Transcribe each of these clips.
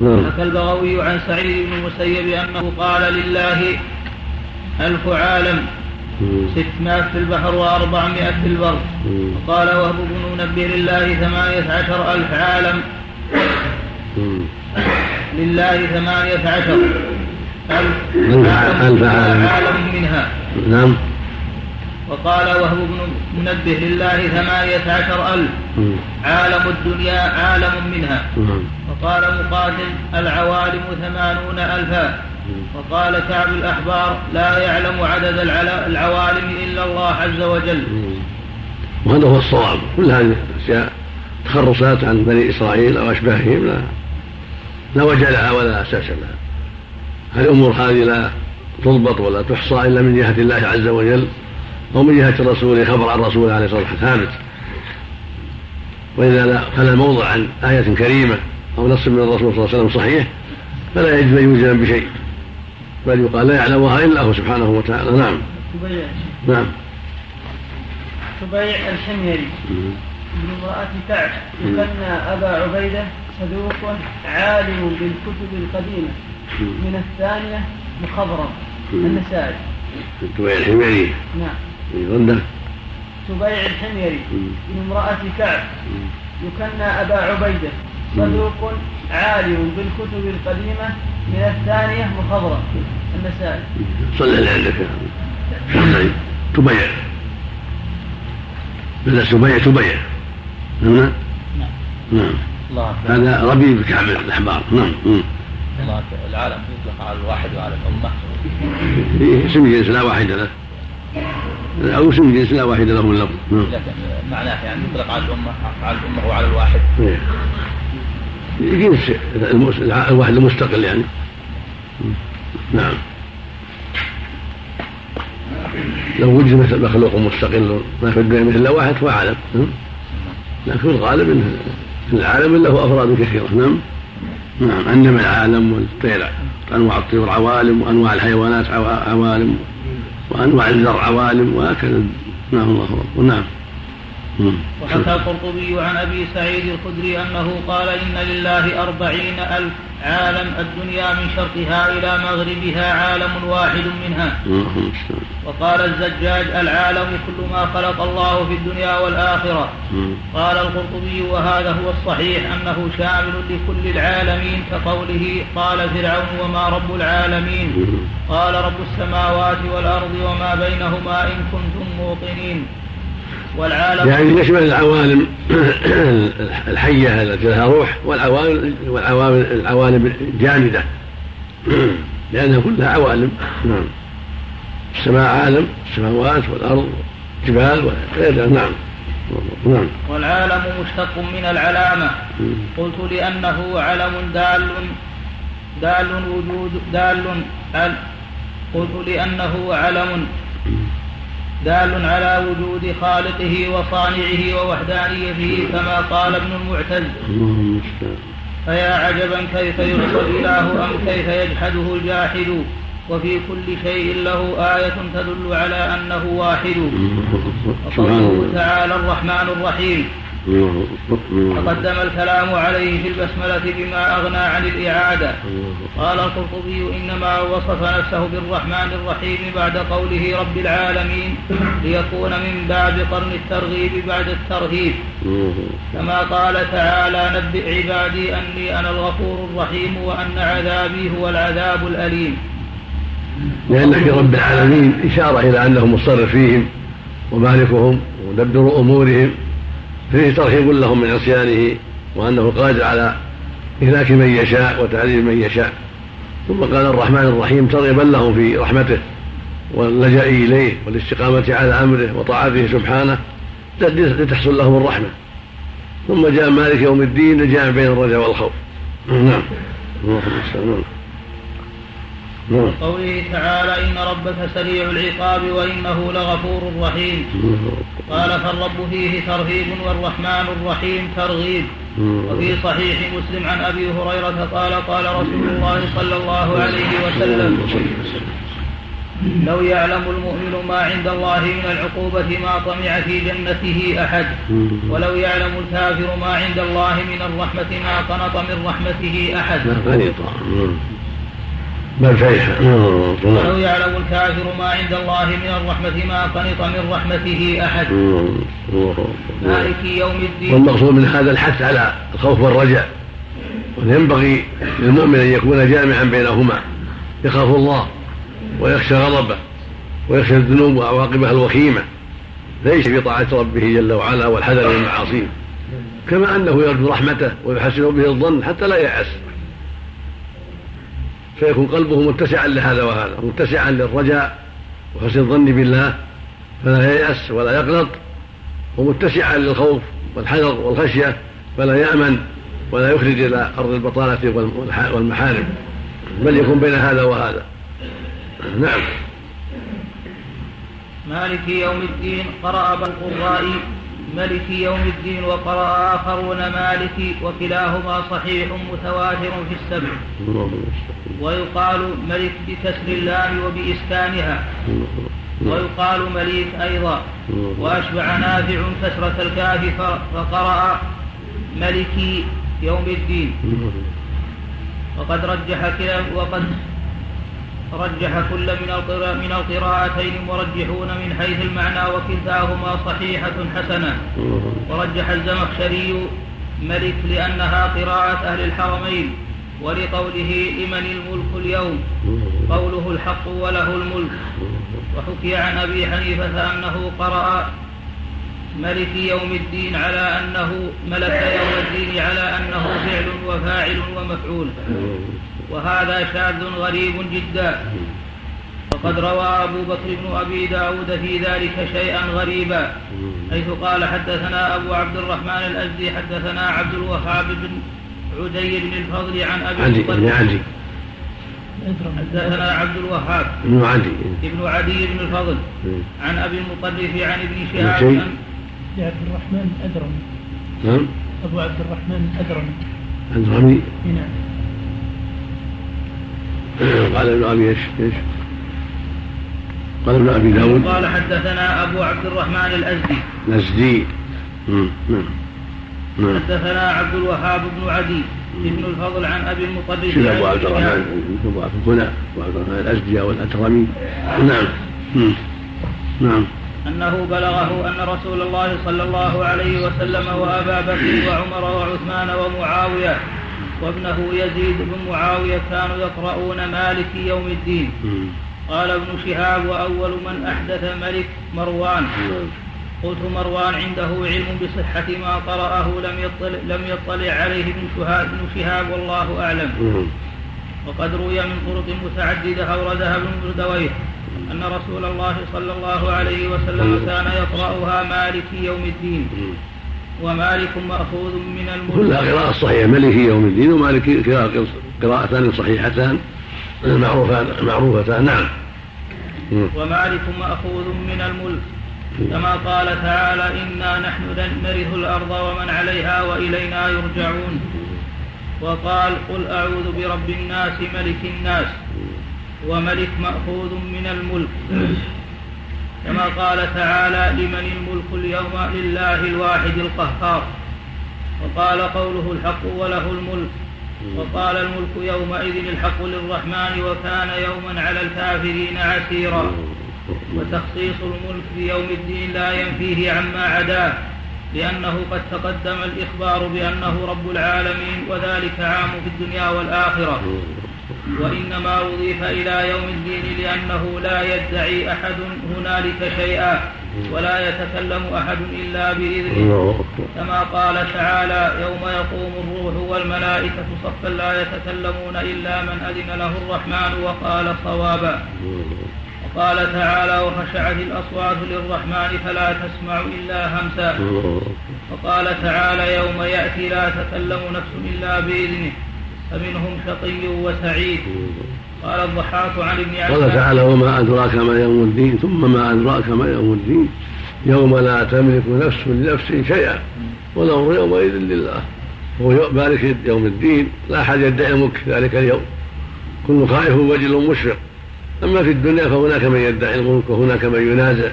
نعم. حكى البغوي عن سعيد بن المسيب أنه قال لله ألف عالم ستمائة في البحر وأربعمائة في البر. وقال وهب بن منبه لله ثمانية عشر ألف عالم. لله ثمانية عشر ألف, ألف. عالم منها. نعم. وقال وهب بن منبه لله ثمانية عشر ألف. عالم الدنيا عالم منها. وقال مقاتل العوالم ثمانون ألفا. وقال كعب الأحبار لا يعلم عدد العوالم إلا الله عز وجل. وهذا هو الصواب. كل هذه الاشياء تخرصات عن بني إسرائيل أو أشباههم. لا لا وجه لها ولا أساس لها. هذه الأمور هذه لا تضبط ولا تحصى إلا من جهة الله عز وجل؟ أو من جهة الرسول خبر عن الرسول عليه الصلاة والسلام ثابت. وإذا لا خلا الموضع عن آية كريمة أو نص من الرسول صلى الله عليه وسلم صحيح فلا يجوز أن يلزم بشيء. بل يقال لا يعلمها إلا هو سبحانه وتعالى. نعم. تبيع نعم. تبيع الحميري. من امرأة كعب يكنى أبا عبيدة صدوق عالم بالكتب القديمة. من الثانية مخضرم النسائي. تبيع الحميري. نعم. يظنه تبيع الحميري من امرأة كعب. يكنى أبا عبيدة. صدوق عالم بالكتب القديمة من الثانية مخضرم النسائي صلى اللي عندك شخصين تبيع بدأ تبيع تبيع نعم. نعم. نعم. الله هذا ربيب كعب الأحبار. نعم. الله العالم يطلق على الواحد وعلى الأمة. إيه، اسم جنس لا واحد له أو اسم جنس لا واحد له من اللفظ. نعم. لكن معناه يعني يطلق على الأمة على الأمة وعلى الواحد. إيه. جنس المس- الواحد المستقل يعني. نعم. لو وجد مثل مخلوق مستقل ما في الدنيا مثل واحد فهو عالم نعم. لكن الغالب إن العالم له أفراد كثيرة. نعم. نعم. أنما العالم والطير أنواع الطيور عوالم وانواع الحيوانات عوا- عوالم. وأنواع الزرع عوالم وهكذا نعم الله أكبر نعم. وحكى القرطبي عن أبي سعيد الخدري أنه قال إن لله أربعين ألف عالم الدنيا من شرقها إلى مغربها عالم واحد منها المستعان. وقال الزجاج العالم كل ما خلق الله في الدنيا والآخرة مم. قال القرطبي وهذا هو الصحيح أنه شامل لكل العالمين كقوله قال فرعون وما رب العالمين. قال رب السماوات والأرض وما بينهما إن كنتم موقنين والعالم يعني يشمل العوالم الحية التي لها روح والعوالم والعوالم العوالم الجامدة لأنها كلها عوالم. نعم. السماء عالم السماوات والأرض والجبال وغيرها. نعم. نعم. والعالم مشتق من العلامة. قلت لأنه علم دال دال وجود دال ال- قلت لأنه علم. دال على وجود خالقه وصانعه ووحدانيته كما قال ابن المعتز. فيا عجبا كيف يعصى الإله أم كيف يجحده الجاحد؟ وفي كل شيء له آية تدل على أنه واحد. وقوله تعالى الرحمن الرحيم. تقدم الكلام عليه في البسملة بما أغنى عن الإعادة. قال القرطبي إنما وصف نفسه بالرحمن الرحيم بعد قوله رب العالمين ليكون من باب قرن الترغيب بعد الترهيب. كما قال تعالى نبئ عبادي أني أنا الغفور الرحيم وأن عذابي هو العذاب الأليم. لأن في رب العالمين إشارة إلى أنه مصرف فيهم ومالكهم ومدبر أمورهم فيه ترهيب لهم من عصيانه وأنه قادر على إهلاك من يشاء وتعذيب من يشاء. ثم قال الرحمن الرحيم ترغبا لهم في رحمته واللجأ إليه والاستقامة على أمره وطاعته سبحانه لتحصل لهم الرحمة. ثم جاء مالك يوم الدين جاء بين الرجاء والخوف. نعم. اللهم قوله تعالى إن ربك سريع العقاب وإنه لغفور رحيم. قال فالرب فيه ترهيب والرحمن الرحيم ترغيب. وفي صحيح مسلم عن أبي هريرة قال قال رسول الله صلى الله عليه وسلم لو يعلم المؤمن ما عند الله من العقوبة ما طمع في جنته أحد ولو يعلم الكافر ما عند الله من الرحمة ما قنط من رحمته أحد. بل فرح ولو يعلم الكافر ما عند الله من الرحمة ما قنط من رحمته أحد. مالك يوم الدين. والمقصود من هذا الحث على الخوف والرجاء. وينبغي للمؤمن أن يكون جامعا بينهما. يخاف الله ويخشى غضبه ويخشى الذنوب وعواقبها الوخيمة. ليس في طاعة ربه جل وعلا والحذر من المعاصي. كما أنه يرجو رحمته ويحسن به الظن حتى لا ييأس. فيكون قلبه متسعا لهذا وهذا متسعا للرجاء وحسن الظن بالله فلا ييأس ولا يقنط ومتسعا للخوف والحذر والخشية فلا يأمن ولا يخرج إلى أرض البطالة والمحارم. بل يكون بين هذا وهذا. نعم. مالك يوم الدين قرأ بالقراء ملك يوم الدين وقرأ آخرون مالك وكلاهما صحيح متواتر في السبع. ويقال ملك بكسر اللام وبإسكانها. ويقال مليك أيضا. وأشبع نافع كسرة الكاف فقرأ ملك يوم الدين. وقد رجح كلا وقد رجح كل من من القراءتين مرجحون من حيث المعنى وكلتاهما صحيحة حسنة. ورجح الزمخشري ملك لأنها قراءة أهل الحرمين. ولقوله لمن الملك اليوم؟ قوله الحق وله الملك. وحكي عن أبي حنيفة أنه قرأ ملك يوم الدين على أنه ملك يوم الدين على أنه فعل وفاعل ومفعول. وهذا شاذ غريب جدا. وقد روى أبو بكر بن أبي داود في ذلك شيئا غريبا. حيث قال حدثنا أبو عبد الرحمن الأزدي حدثنا عبد الوهاب بن عدي بن الفضل عن أبي عدي بن عدي حدثنا عبد الوهاب. بن عدي ابن عدي بن الفضل. عن أبي المطرف عن ابن شهاب عبد الرحمن أدرمي نعم. أبو عبد الرحمن أدرمي أدرمي نعم قال ابن أبي إيش؟ إيش؟ قال ابن أبي داود. قال حدثنا أبو عبد الرحمن الأزدي. الأزدي. نعم. حدثنا عبد الوهاب بن عدي ابن الفضل عن أبي المطرف شنو أبو عبد الرحمن؟ أبو عبد هنا. أبو عبد الرحمن الازدي أو الاترمي نعم نعم. أنه بلغه أن رسول الله صلى الله عليه وسلم وأبا بكر وعمر وعثمان ومعاوية وابنه يزيد بن معاوية كانوا يقرؤون مالك يوم الدين. قال ابن شهاب وأول من أحدث ملك مروان. قلت مروان عنده علم بصحة ما قرأه لم يطلع, لم يطلع عليه ابن شهاب, ابن شهاب والله أعلم. وقد روي من طرق متعددة أوردها ابن مردويه أن رسول الله صلى الله عليه وسلم كان يقرأها مالك يوم الدين. ومالك مأخوذ من الملك كلها قراءة صحيحة. ملك يوم الدين ومالك قراءتان صحيحتان معروفتان نعم. ومالك مأخوذ من الملك. كما قال تعالى إنا نحن نرث الأرض ومن عليها وإلينا يرجعون. وقال قل أعوذ برب الناس ملك الناس وملك مأخوذ من الملك. كما قال تعالى لمن الملك اليوم لله الواحد القهار. وقال قوله الحق وله الملك. وقال الملك يومئذ الحق للرحمن وكان يوما على الكافرين عسيرا. وتخصيص الملك بيوم الدين لا ينفيه عما عداه لأنه قد تقدم الإخبار بأنه رب العالمين وذلك عام في الدنيا والآخرة. وإنما أضيف إلى يوم الدين لأنه لا يدعي أحد هنالك شيئا ولا يتكلم أحد إلا بإذنه. كما قال تعالى يوم يقوم الروح والملائكة صفا لا يتكلمون إلا من أذن له الرحمن وقال صوابا. وقال تعالى وخشعت الأصوات للرحمن فلا تسمع إلا همسا. وقال تعالى يوم يأتي لا تكلم نفس إلا بإذنه فمنهم شقي وسعيد. قال الضحاك عن ابن عباس. قال تعالى وما أدراك ما يوم الدين ثم ما أدراك ما يوم الدين. يوم لا تملك نفس لنفس شيئا والأمر يومئذ لله. هو مالك يوم الدين. لا أحد يدعي ملك ذلك اليوم. كل خائف وجل مشفق أما في الدنيا فهناك من يدعي الملك وهناك من ينازع.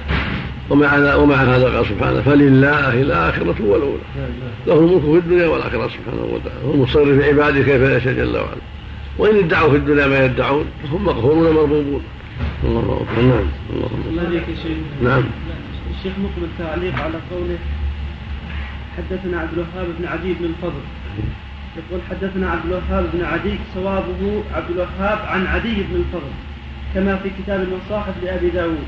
ومع ومع هذا قال سبحانه فلله الآخرة والأولى. له الملك في الدنيا والآخرة سبحانه وتعالى. هو المصرف في عباده كيف يشاء جل وعلا. وإن ادعوا في الدنيا ما يدعون فهم مغفورون مربوبون الله أكبر. نعم. الله شيخ. نعم. الشيخ مقبل تعليق على قوله حدثنا عبد الوهاب بن عدي بن الفضل. يقول حدثنا عبد الوهاب بن عدي صوابه عبد الوهاب عن عدي بن الفضل. كما في كتاب المصاحف لأبي داود.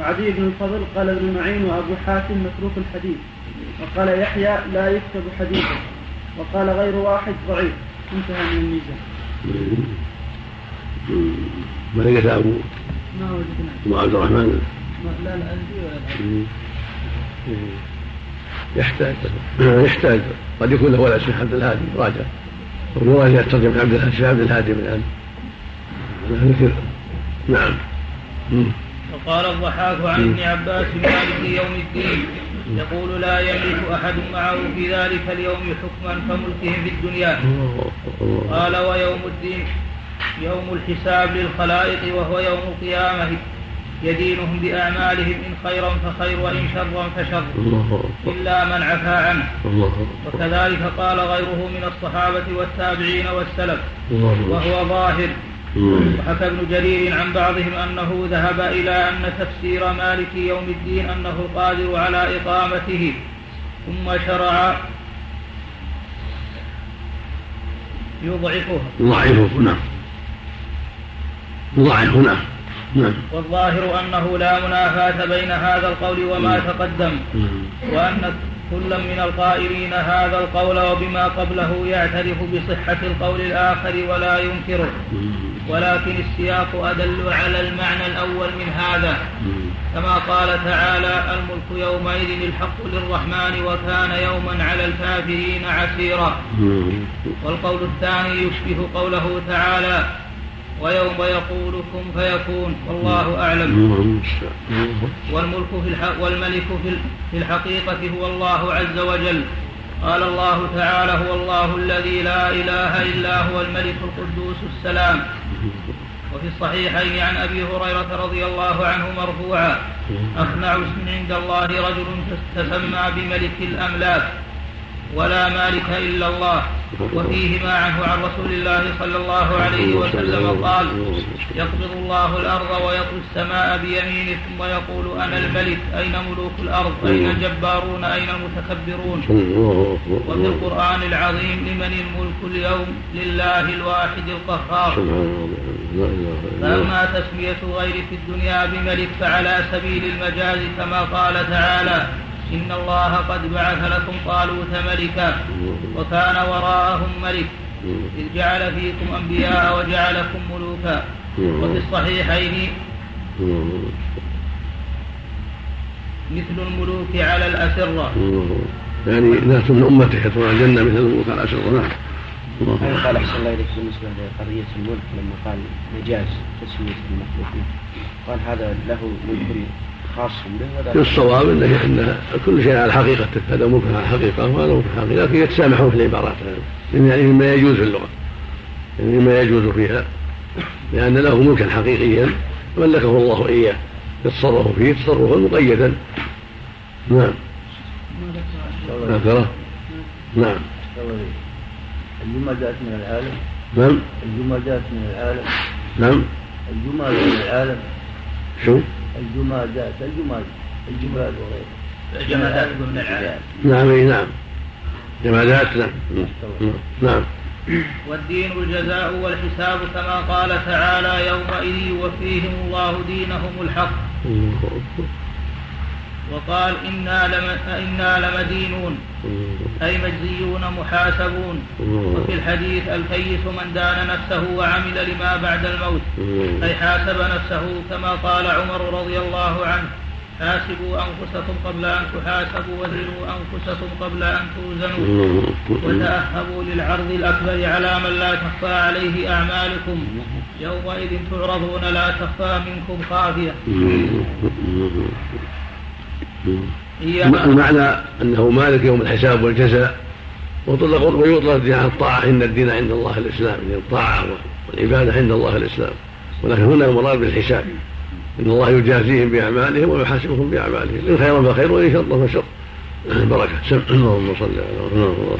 وعدي بن الفضل قال ابن معين وأبو حاتم متروك الحديث. وقال يحيى لا يكتب حديثه. وقال غير واحد ضعيف. انتهى من الميزان. ملكة أبو؟ ما وجدنا. عبد الرحمن؟ لا ولا الألفي. يحتاج. يحتاج. قد يكون له ولد اسمه عبد الهادي. راجع. ويراجع ترجمة عبد الهادي. عبد الهادي من الآن. ذكر. نعم. وقال الضحاك عن ابن عباس مالك يوم الدين. يقول لا يملك أحد معه في ذلك اليوم حكما كملكهم في الدنيا. قال ويوم الدين. يوم الحساب للخلائق وهو يوم القيامة. يدينهم بأعمالهم إن خيرا فخير وإن شرا فشر. إلا من عفا عنه. وكذلك قال غيره من الصحابة والتابعين والسلف. وهو ظاهر. وحكى ابن جرير عن بعضهم أنه ذهب إلى أن تفسير مالك يوم الدين أنه القادر على إقامته ثم شرع يضعفها. ضعيفه نعم. ضعيف نعم نعم. والظاهر أنه لا منافاة بين هذا القول وما تقدم. وأن كل من القائلين هذا القول وبما قبله يعترف بصحة القول الآخر ولا ينكره. ولكن السياق أدل على المعنى الأول من هذا. كما قال تعالى الملك يومئذ الحق للرحمن وكان يوما على الكافرين عسيرا. والقول الثاني يشبه قوله تعالى ويوم يقول كن فيكون والله أعلم. مم. والملك في الح... والملك في ال- في الحقيقة هو الله عز وجل. قال الله تعالى هو الله الذي لا إله إلا هو الملك القدوس السلام. وفي الصحيحين عن أبي هريرة رضي الله عنه مرفوعا أخنع اسم عند الله رجل تسمى بملك الأملاك. ولا مالك إلا الله وفيهما عنه عن رسول الله صلى الله عليه وسلم قال يقبض الله الأرض ويطوي السماء بيمينه ثم يقول أنا الملك أين ملوك الأرض؟ أين الجبارون أين المتكبرون؟ وفي القرآن العظيم لمن الملك اليوم؟ لله الواحد القهار. فأما تسمية غير في الدنيا بملك فعلى سبيل المجاز كما قال تعالى إن الله قد بعث لكم طالوت ملكا وكان وراءهم ملك إذ جعل فيكم أنبياء وجعلكم ملوكا وفي الصحيحين مثل الملوك على الأسرة. يعني ناس من امته يدخلون الجنة مثل الملوك على اشر نعم. هل قال أحسن الله إليك بالنسبة لقضية الملك لما قال مجاز تسمية المخلوقين. قال هذا له ملك خاص به ولا الصواب انه إن كل شيء على حقيقته هذا ملك على حقيقه وهذا ملك على حقيقه لكن يتسامحون في العبارات. يعني مما يجوز في اللغة يعني مما يجوز فيها لأن له ملكا حقيقيا ملكه الله إياه يتصرف فيه تصرفا مقيدا. نعم. ذكره؟ نعم. الجمعة جاءت من العالم. نعم. الجمعة جاءت من العالم. نعم. الجمعة من العالم. شو؟ الجمعة جاءت الجمعة الجبال وغيرها جمادات من العالم نعم اي نعم. جمادات نعم. نعم. والدين الجزاء والحساب كما قال تعالى يومئذ يوفيهم الله دينهم الحق. وقال إنا, لم إنا لمدينون أي مجزيون محاسبون. وفي الحديث الكيس من دان نفسه وعمل لما بعد الموت أي حاسب نفسه كما قال عمر رضي الله عنه. حاسبوا أنفسكم قبل أن تحاسبوا وزنوا أنفسكم قبل أن توزنوا. وتأهبوا للعرض الأكبر على من لا تخفى عليه أعمالكم. يومئذ تعرضون لا تخفى منكم خافية. المعنى أنه مالك يوم الحساب والجزاء ويطلق ويطلق الدين عن الطاعة. إن الدين عند الله الإسلام يعني الطاعة والعبادة عند الله الإسلام. ولكن هنا المراد بالحساب. إن الله يجازيهم بأعمالهم ويحاسبهم بأعمالهم. إن خيرا فخير وإن شرا فشر. بركة. سمع اللهم صل على اللهم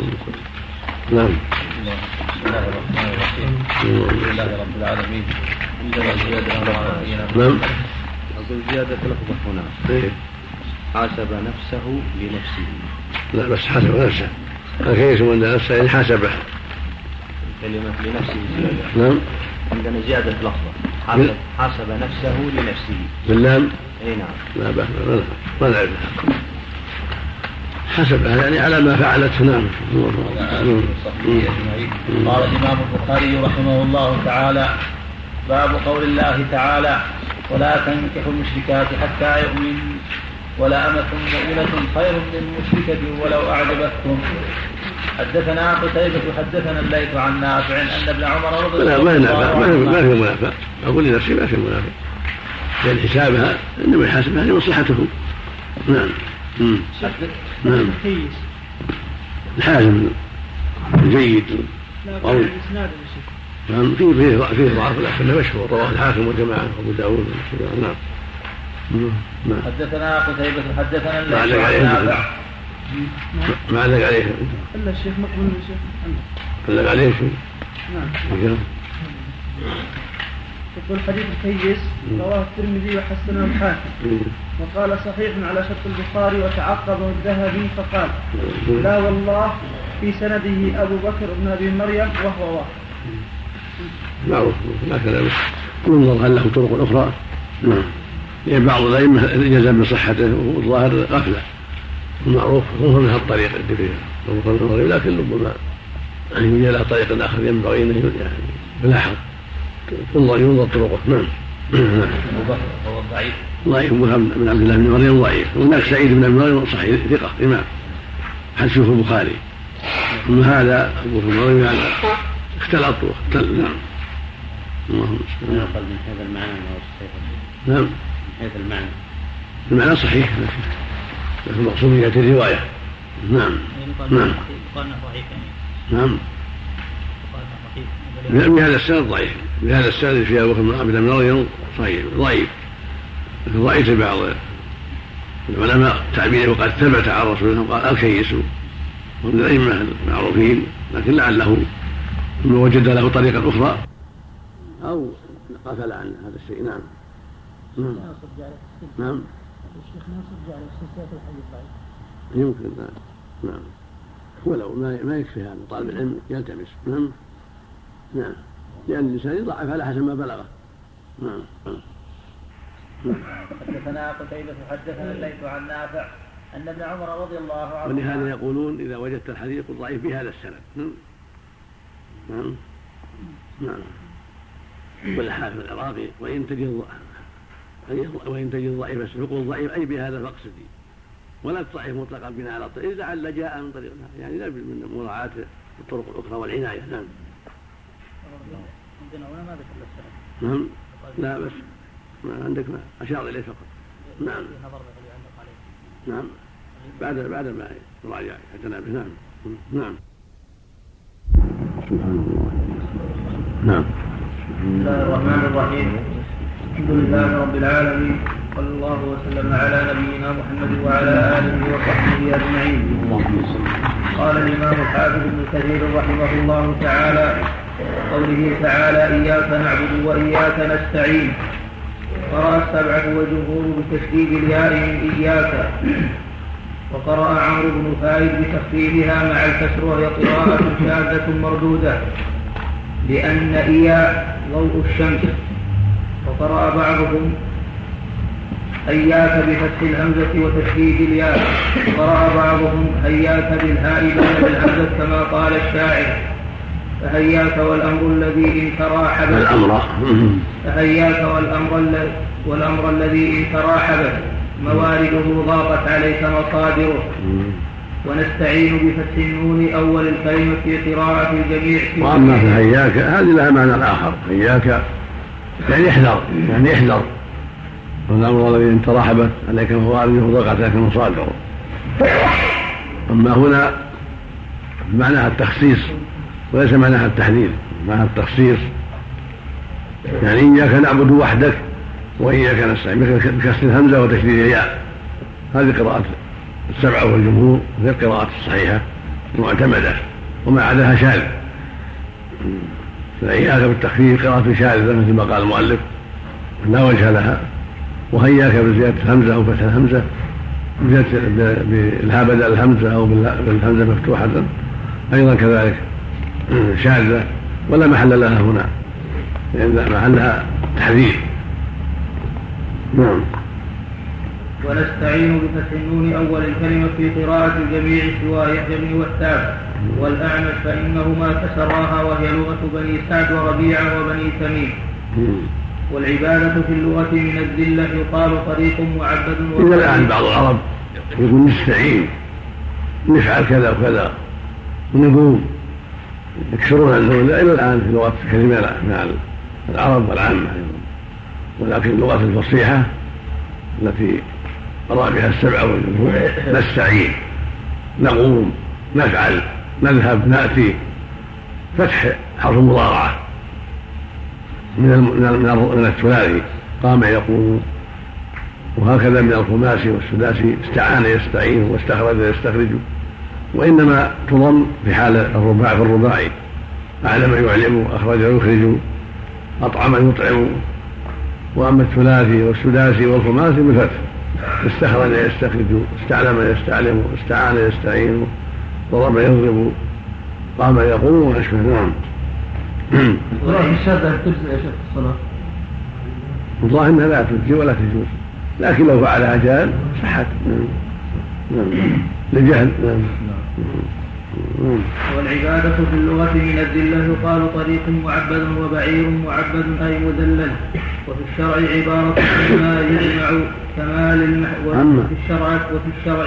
نعم بسم الله الرحمن الرحيم الحمد لله رب العالمين. عندنا على نبينا نعم. أقول زيادة لفظة هنا. إيه. حاسب نفسه لنفسه لا بس حسب نفسه. الكيس من نفسه يعني حاسبه. كلمة لنفسه زيادة. نعم. عندنا زيادة لفظة. حاسب, حاسب نفسه لنفسه. باللام أي نعم. لا بأس. ما- ما نعرفها حسبها يعني على ما فعلته نعم. قال الإمام البخاري رحمه الله تعالى باب قول الله تعالى ولا تنكحوا المشركات حتى يؤمنوا. ولا أمة مؤمنة خير من مشركة ولو أعجبتكم. حدثنا قتيبة حدثنا الليث عن نافع أن ابن عمر رضي لا الله ما ينافع ما في- ما في منافع. أقول لنفسي ما في منافع. لأن حسابها إنما يحاسبها لمصلحته نعم. نعم. الحازم الجيد. لا قوي. الاسناد يا شيخ. نعم فيه فيه ضعف لكنه مشهور رواه الحاكم داود نعم مم. نعم. حدثنا قتيبة حدثنا ما علق عليه ما علق عليه إلا الشيخ مقبول يا شيخ. علق عليه شيء. نعم. يقول حديث الكيس رواه الترمذي وحسنه الحاكم. مم. وقال صحيح على شرط البخاري وتعقبه الذهبي فقال لا والله في سنده أبو بكر بن أبي مريم وهو واحد. معروف لا كلام. ينظر هل له طرق أخرى؟ نعم. لأن بعض الأئمة جزم بصحته والظاهر غفلة. المعروف هو من هالطريق اللي فيها طرق النظر لكن ربما أن يوجد له طريق آخر ينبغي أن يعني يلاحظ ينظر ينظر طرقه. نعم. أبو بكر وهو ضعيف ضعيف بن عبد الله بن مريم ضعيف. هناك سعيد بن مريم صحيح ثقة. إمام. حديثه البخاري. أما هذا أبو بكر مريم اختلط واختل نعم. اللهم صل على- هذا المعنى نعم. حيث المعنى. المعنى صحيح لكن لكن المقصود من جهه الرواية. نعم. نعم. يقال إنه ضعيف يعني. نعم. يقال إنه ضعيف. بهذا السند ضعيف. بهذا السند في أبو بكر بن عبد الله بن مريم صحيح. ضعيف. لكن ضعيف بعض العلماء. تعبيره وقد ثبت عن رسول الله قال الكيس. ومن الأئمة المعروفين. لكن لعله ثم وجد له طريقة أخرى. أو غفل عن هذا الشيء. نعم. نعم. نعم الشيخ ناصر جعل سلسلة الحديث ضعيف يمكن نعم نعم. ولو ما ما يكفي هذا طالب العلم يلتمس. نعم. نعم. لأن الإنسان يضعف على حسب ما بلغه. نعم. نعم. حدثنا قتيبة حدثنا الليث عن نافع أن ابن عمر رضي الله عنه ولهذا يقولون إذا وجدت الحديث قل ضعيف بهذا السند. نعم. نعم. نعم. والحافظ العراقي وإن تجد وإن تجد ضعيف فقل ضعيف أي بهذا فاقصدي ولا تضعف مطلقا بناء على الطريق لعل جاء من طريق يعني لا من مراعاة الطرق الأخرى والعناية. نعم. عندنا ما نعم. لا بس. ما عندك ما. أشار إليه فقط. نعم. نعم. بعد بعد ما يراجع اعتنى به. نعم. نعم. سبحان الله. نعم. بسم الله الرحمن الرحيم. الحمد لله رب العالمين صلى الله وسلم على نبينا محمد وعلى آله وصحبه أجمعين. قال الإمام الحافظ ابن كثير رحمه الله تعالى قوله تعالى إياك نعبد وإياك نستعين قرأ السبعة والجمهور بتشديد الياء من إياك. وقرأ عمرو بن فايد بتخفيفها مع الكسر وهي قراءة شاذة مردودة لأن إياء ضوء الشمس. وقرأ بعضهم هياك بفتح الهمزة وتشديد الياء. وقرأ بعضهم هياك بالهاء بدل الهمزة كما قال الشاعر. فهياك والأمر الذي إن تراحب الأمر. فهياك والأمر والأمر الذي إن تراحبت موارده ضاقت عليك مصادره. ونستعين بفتح النون أول الكلمة في قراءة الجميع. وأما في هياك هذه لها معنى آخر. هياك يعني احذر يعني احذر. والأمر الذي إن ترحبت عليك موارده وضاقت عليك مصادره أما هنا معناها التخصيص وليس معناها التحذير معناها التخصيص. يعني إياك نعبد وحدك وإياك نستعين بكسر الهمزة وتشديد الياء. هذه قراءة السبعة والجمهور هي القراءة الصحيحة المعتمدة وما عداها شاذ. فإياك بالتخفيف قراءة شاذة مثل ما قال المؤلف لا وجه لها. وهياك بزيادة الهمزة أو فتح الهمزة بالها بدل الهمزة أو بالهمزة مفتوحة. أيضا كذلك. شاذة ولا محل لها هنا. لأن محلها تحذير. نعم. ونستعين بفتح النون أول الكلمة في قراءة الجميع سوى يحيى وثاب والأعمش فإنهما كسراها وهي لغة بني سعد وربيعة وبني تميم. والعبادة في اللغة من الذلة يقال طريق معبد إلى الآن بعض العرب يقول نستعين نفعل كذا وكذا. ونقوم يكسرون النون إلى الآن في لغة كثير من العرب والعامة ولكن اللغة الفصيحة التي قرأ بها السبع والجمهور نستعين. نقوم. نفعل. نذهب نأتي فتح حرف المضارعة. من من الثلاثي. قام يقوم وهكذا من الخماسي والسداسي استعان يستعين واستخرج يستخرج. وإنما تضم في حال الرباع في الرباعي. أعلم يعلم أخرج يخرج أطعم يطعم. وأما الثلاثي والسداسي والخماسي بالفتح. استخرج يستخرج استعلم يستعلم استعان يستعين. ضرب يضرب قام يقوم واشبه نعم القراءة الشاذة تجزئ يا شيخ الصلاة. الظاهر إنها لا تجزي ولا تجوز لكن لو فعلها جاهل صحت. نعم. نعم. لجهل. نعم. والعبادة في اللغة من الذلة يقال طريق معبد وبعير معبد أي مذلل. وفي الشرع عبارة عما يجمع كمال المح... وفي الشرع وفي الشرع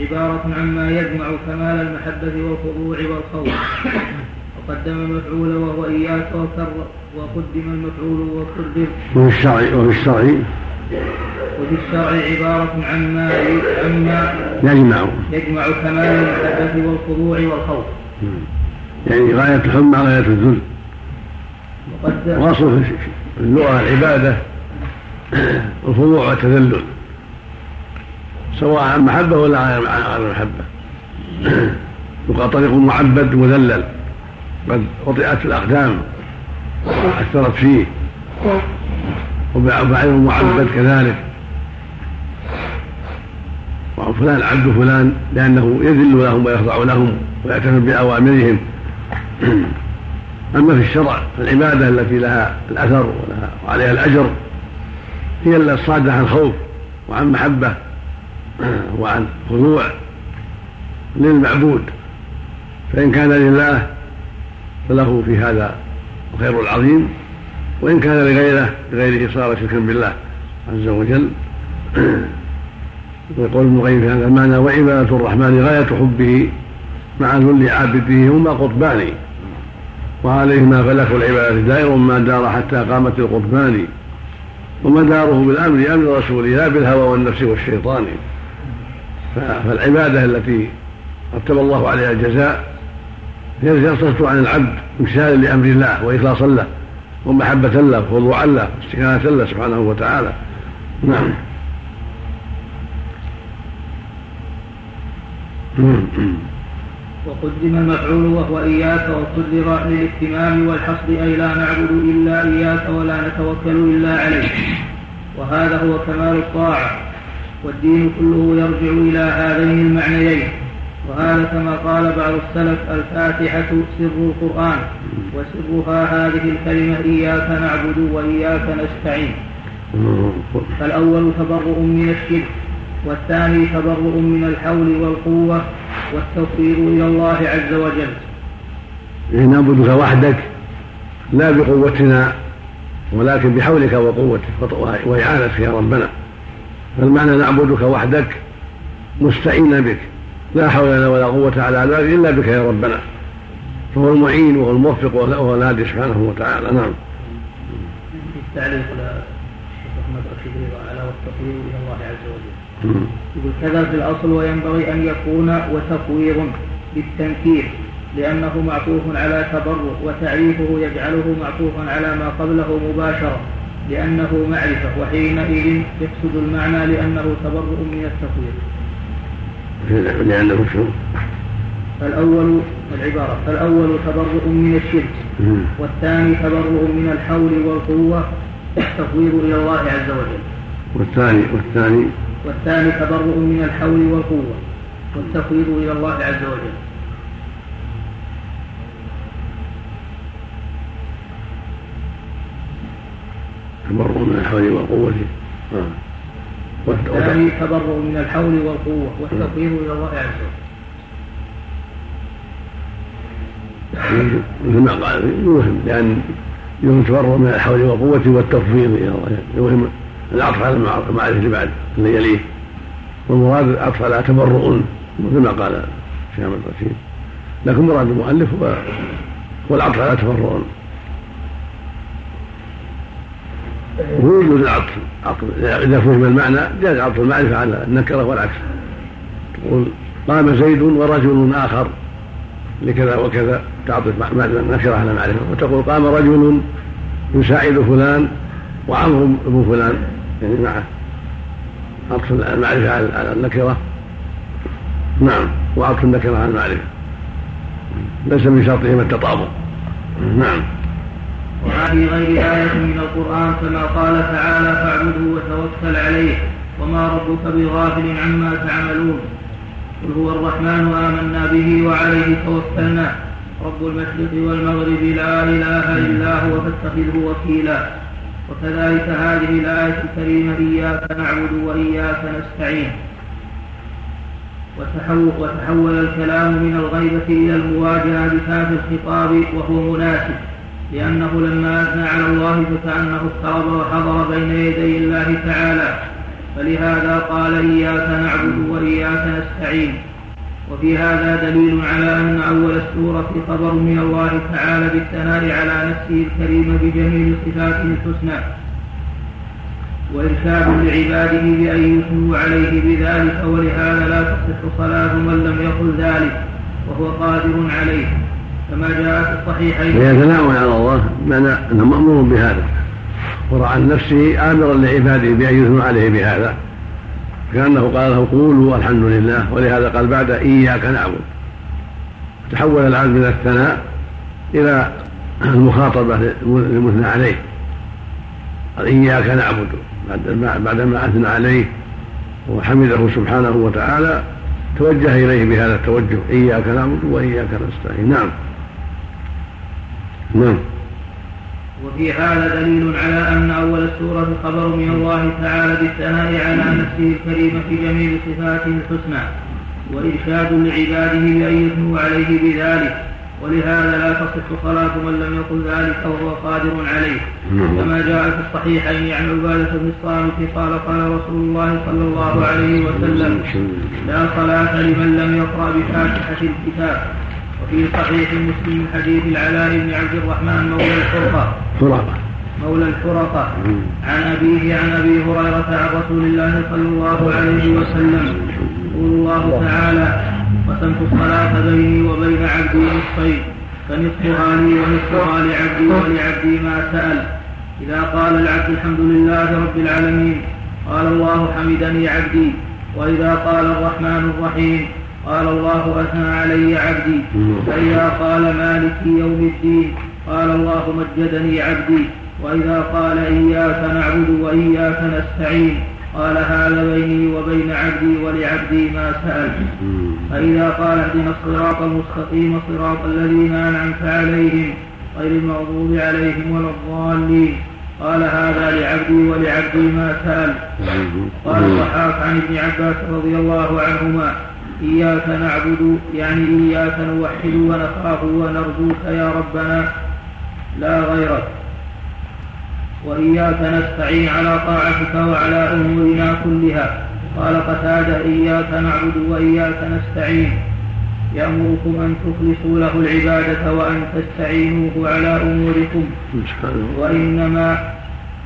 عبارة عما يجمع كمال المحبة والخضوع والخوف. وقدم المفعول وهو إياك وكر وقدم المفعول وكرر وفي الشرع وفي الشرع وفي الشرع عبارة عما عما يجمع. يجمع كمال المحبة والخضوع والخوف. يعني غاية الحب مع غاية الذل. وأصل في اللغة العبادة الخضوع والتذلل. سواء عن محبة ولا عن غير محبة يقال طريق معبد مذلل قد وطئت الأقدام وأثرت فيه. وبعير معبد كذلك. وفلان عبد فلان لأنه يذل لهم ويخضع لهم ويعتمد بأوامرهم. أما في الشرع العبادة التي لها الأثر ولها وعليها الأجر هي الصادة عن خوف وعن محبة. وعن خضوع للمعبود. فإن كان لله فله في هذا الخير العظيم وإن كان لغيره لغيره صار شركا بالله عز وجل. ويقول ابن القيم في هذا المعنى وعبادة الرحمن غاية حبه مع ذل عابده هما قطبان وعليهما فلك العبادة دائر ما دار حتى قامت القطبان ومداره بالأمر أمر رسوله لا بالهوى والنفس والشيطان. فالعبادة التي رتب الله عليها الجزاء هي التي تصدر عن العبد امتثالا لأمر الله وإخلاصا له ومحبة له وخضوعا له واستكانه له سبحانه وتعالى. نعم. وقدم المفعول وهو إياك وقدر للاهتمام والحصر أي لا نعبد إلا إياك ولا نتوكل إلا عليك وهذا هو كمال الطاعة. والدين كله يرجع إلى هذين المعنيين. وهذا كما قال بعض السلف الفاتحة سر القرآن وسرها هذه الكلمة إياك نعبد وإياك نستعين. فالأول تبرؤ من الشرك والثاني تبرؤ من الحول والقوة والتوفيق إلى الله عز وجل. إيه نعبدك وحدك لا بقوتنا ولكن بحولك وقوتك وإعانتك يا ربنا. فالمعنى نعبدك وحدك مستعينا بك. لا حول لنا ولا قوة على ذلك إلا بك يا ربنا. فهو المعين وهو الموفق وهو الهادي سبحانه وتعالى. نعم. رشيد على إلى الله عز وجل. يقول كذا في الأصل وينبغي أن يكون وتفويض بالتنكير لأنه معطوف على تبرع وتعريفه يجعله معطوفا على ما قبله مباشرة. لأنه معرفة وحينئذ يقصد المعنى لأنه تبرؤ من التفويض لأنه شو؟ فالأول العبارة فالأول تبرؤ من الشرك. والثاني تبرؤ من الحول والقوة التفويض إلى الله عز وجل والثاني والثاني والثاني تبرؤ من الحول والقوة والتفويض إلى الله عز وجل تبرؤ من الحول والقوة آه. والت- والثاني تبرؤ من الحول والقوة. والتفويض إلى الله عز وجل. مثل ما قال يوهم لأن يوهم تبرؤ من الحول والقوة والتفويض إلى الله يوهم العطف على المع- المعرفة اللي بعد اللي يليه. والمراد العطف على تبرؤ مثل ما قال الشيخ أحمد رشيد لكن مراد المؤلف هو هو العطف على تبرؤ. وهو يجوز العطف. عطف إذا فهم المعنى جاز عطف المعرفة على النكرة والعكس. تقول قام زيد ورجل آخر لكذا وكذا تعطف النكره على معرفه وتقول قام رجل يساعد فلان وعمرو ابن فلان. يعني معه عطف المعرفة على النكرة. نعم وعطف النكرة على المعرفة. ليس من شرطهما التطابق. نعم. وهذه غير آية من القرآن كما قال تعالى فاعبده وتوكل عليه وما ربك بغافل عما تعملون. قل هو الرحمن آمنا به وعليه توكلنا. رب المشرق والمغرب لا إله إلا هو فاتخذه وكيلا. وكذلك هذه الآية الكريمة إياك نعبد وإياك نستعين. وتحول, وتحول الكلام من الغيبة إلى المواجهة بكاف الخطاب وهو مناسب. لأنه لما أثنى على الله فكأنه اقترب وحضر بين يدي الله تعالى. فلهذا قال إياك نعبد وإياك نستعين. وفي هذا دليل على أن أول السورة خبر من الله تعالى بالثناء على نفسه الكريم بجميل صفاته الحسنى. وإرشاد لعباده بأن يثنوا عليه بذلك ولهذا لا تصح صلاة من لم يقل ذلك وهو قادر عليه. كما جاء في الصحيحين. ثناء على الله بمعنى أنه مأمور بهذا. ورعى عن نفسه آمرا لعباده بأن يثنوا عليه بهذا. كأنه قال له قولوا الحمد لله. ولهذا قال بعد إياك نعبد. تحول العبد من الثناء إلى المخاطبة للمثنى عليه. قال إياك نعبد. بعد- بعدما أثنى عليه وحمده سبحانه وتعالى توجه إليه بهذا التوجه إياك نعبد وإياك نستعين. نعم. نعم. وفي هذا دليل على أن أول السورة خبر من الله تعالى بالثناء على نفسه الكريمة في جميع صفاته الحسنى وإرشاد لعباده بأن يثنوا عليه بذلك. ولهذا لا تصح صلاة من لم يقل ذلك وهو قادر عليه. نعم. كما جاء في الصحيحين عن عبادة بن الصامت قال قال رسول الله صلى الله عليه وسلم لا صلاة لمن لم يقرأ بفاتحة الكتاب. وفي صحيح مسلم حديث العلاء بن عبد الرحمن مولى الحرقة فرقة. مولى الحرقة عن أبيه عن أبي هريرة عن رسول الله صلى الله عليه وسلم. يقول الله تعالى قسمت الصلاة بيني وبين عبدي نصفين. فنصفها لي ونصفها لعبدي ولعبدي ما سأل. إذا قال العبد الحمد لله رب العالمين قال الله حمدني عبدي. وإذا قال الرحمن الرحيم قال الله أثنى علي عبدي. فإذا قال مالك يوم الدين قال الله مجدني عبدي. وإذا قال إياك نعبد وإياك نستعين قال هذا بيني وبين عبدي ولعبدي ما سأل فإذا قال اهدنا الصراط المستقيم صراط الذين أنعمت عليهم غير المغضوب عليهم ولا الضالين. قال هذا لعبدي ولعبدي ما سأل قال الضحاك عن ابن عباس رضي الله عنهما. إياك نعبد يعني إياك نوحد ونخاف ونرجوك يا ربنا لا غيرك وإياك نستعين على طاعتك وعلى أمورنا كلها. قال قتادة إياك نعبد وإياك نستعين. يأمركم أن تخلصوا له العبادة وأن تستعينوه على أموركم. وإنما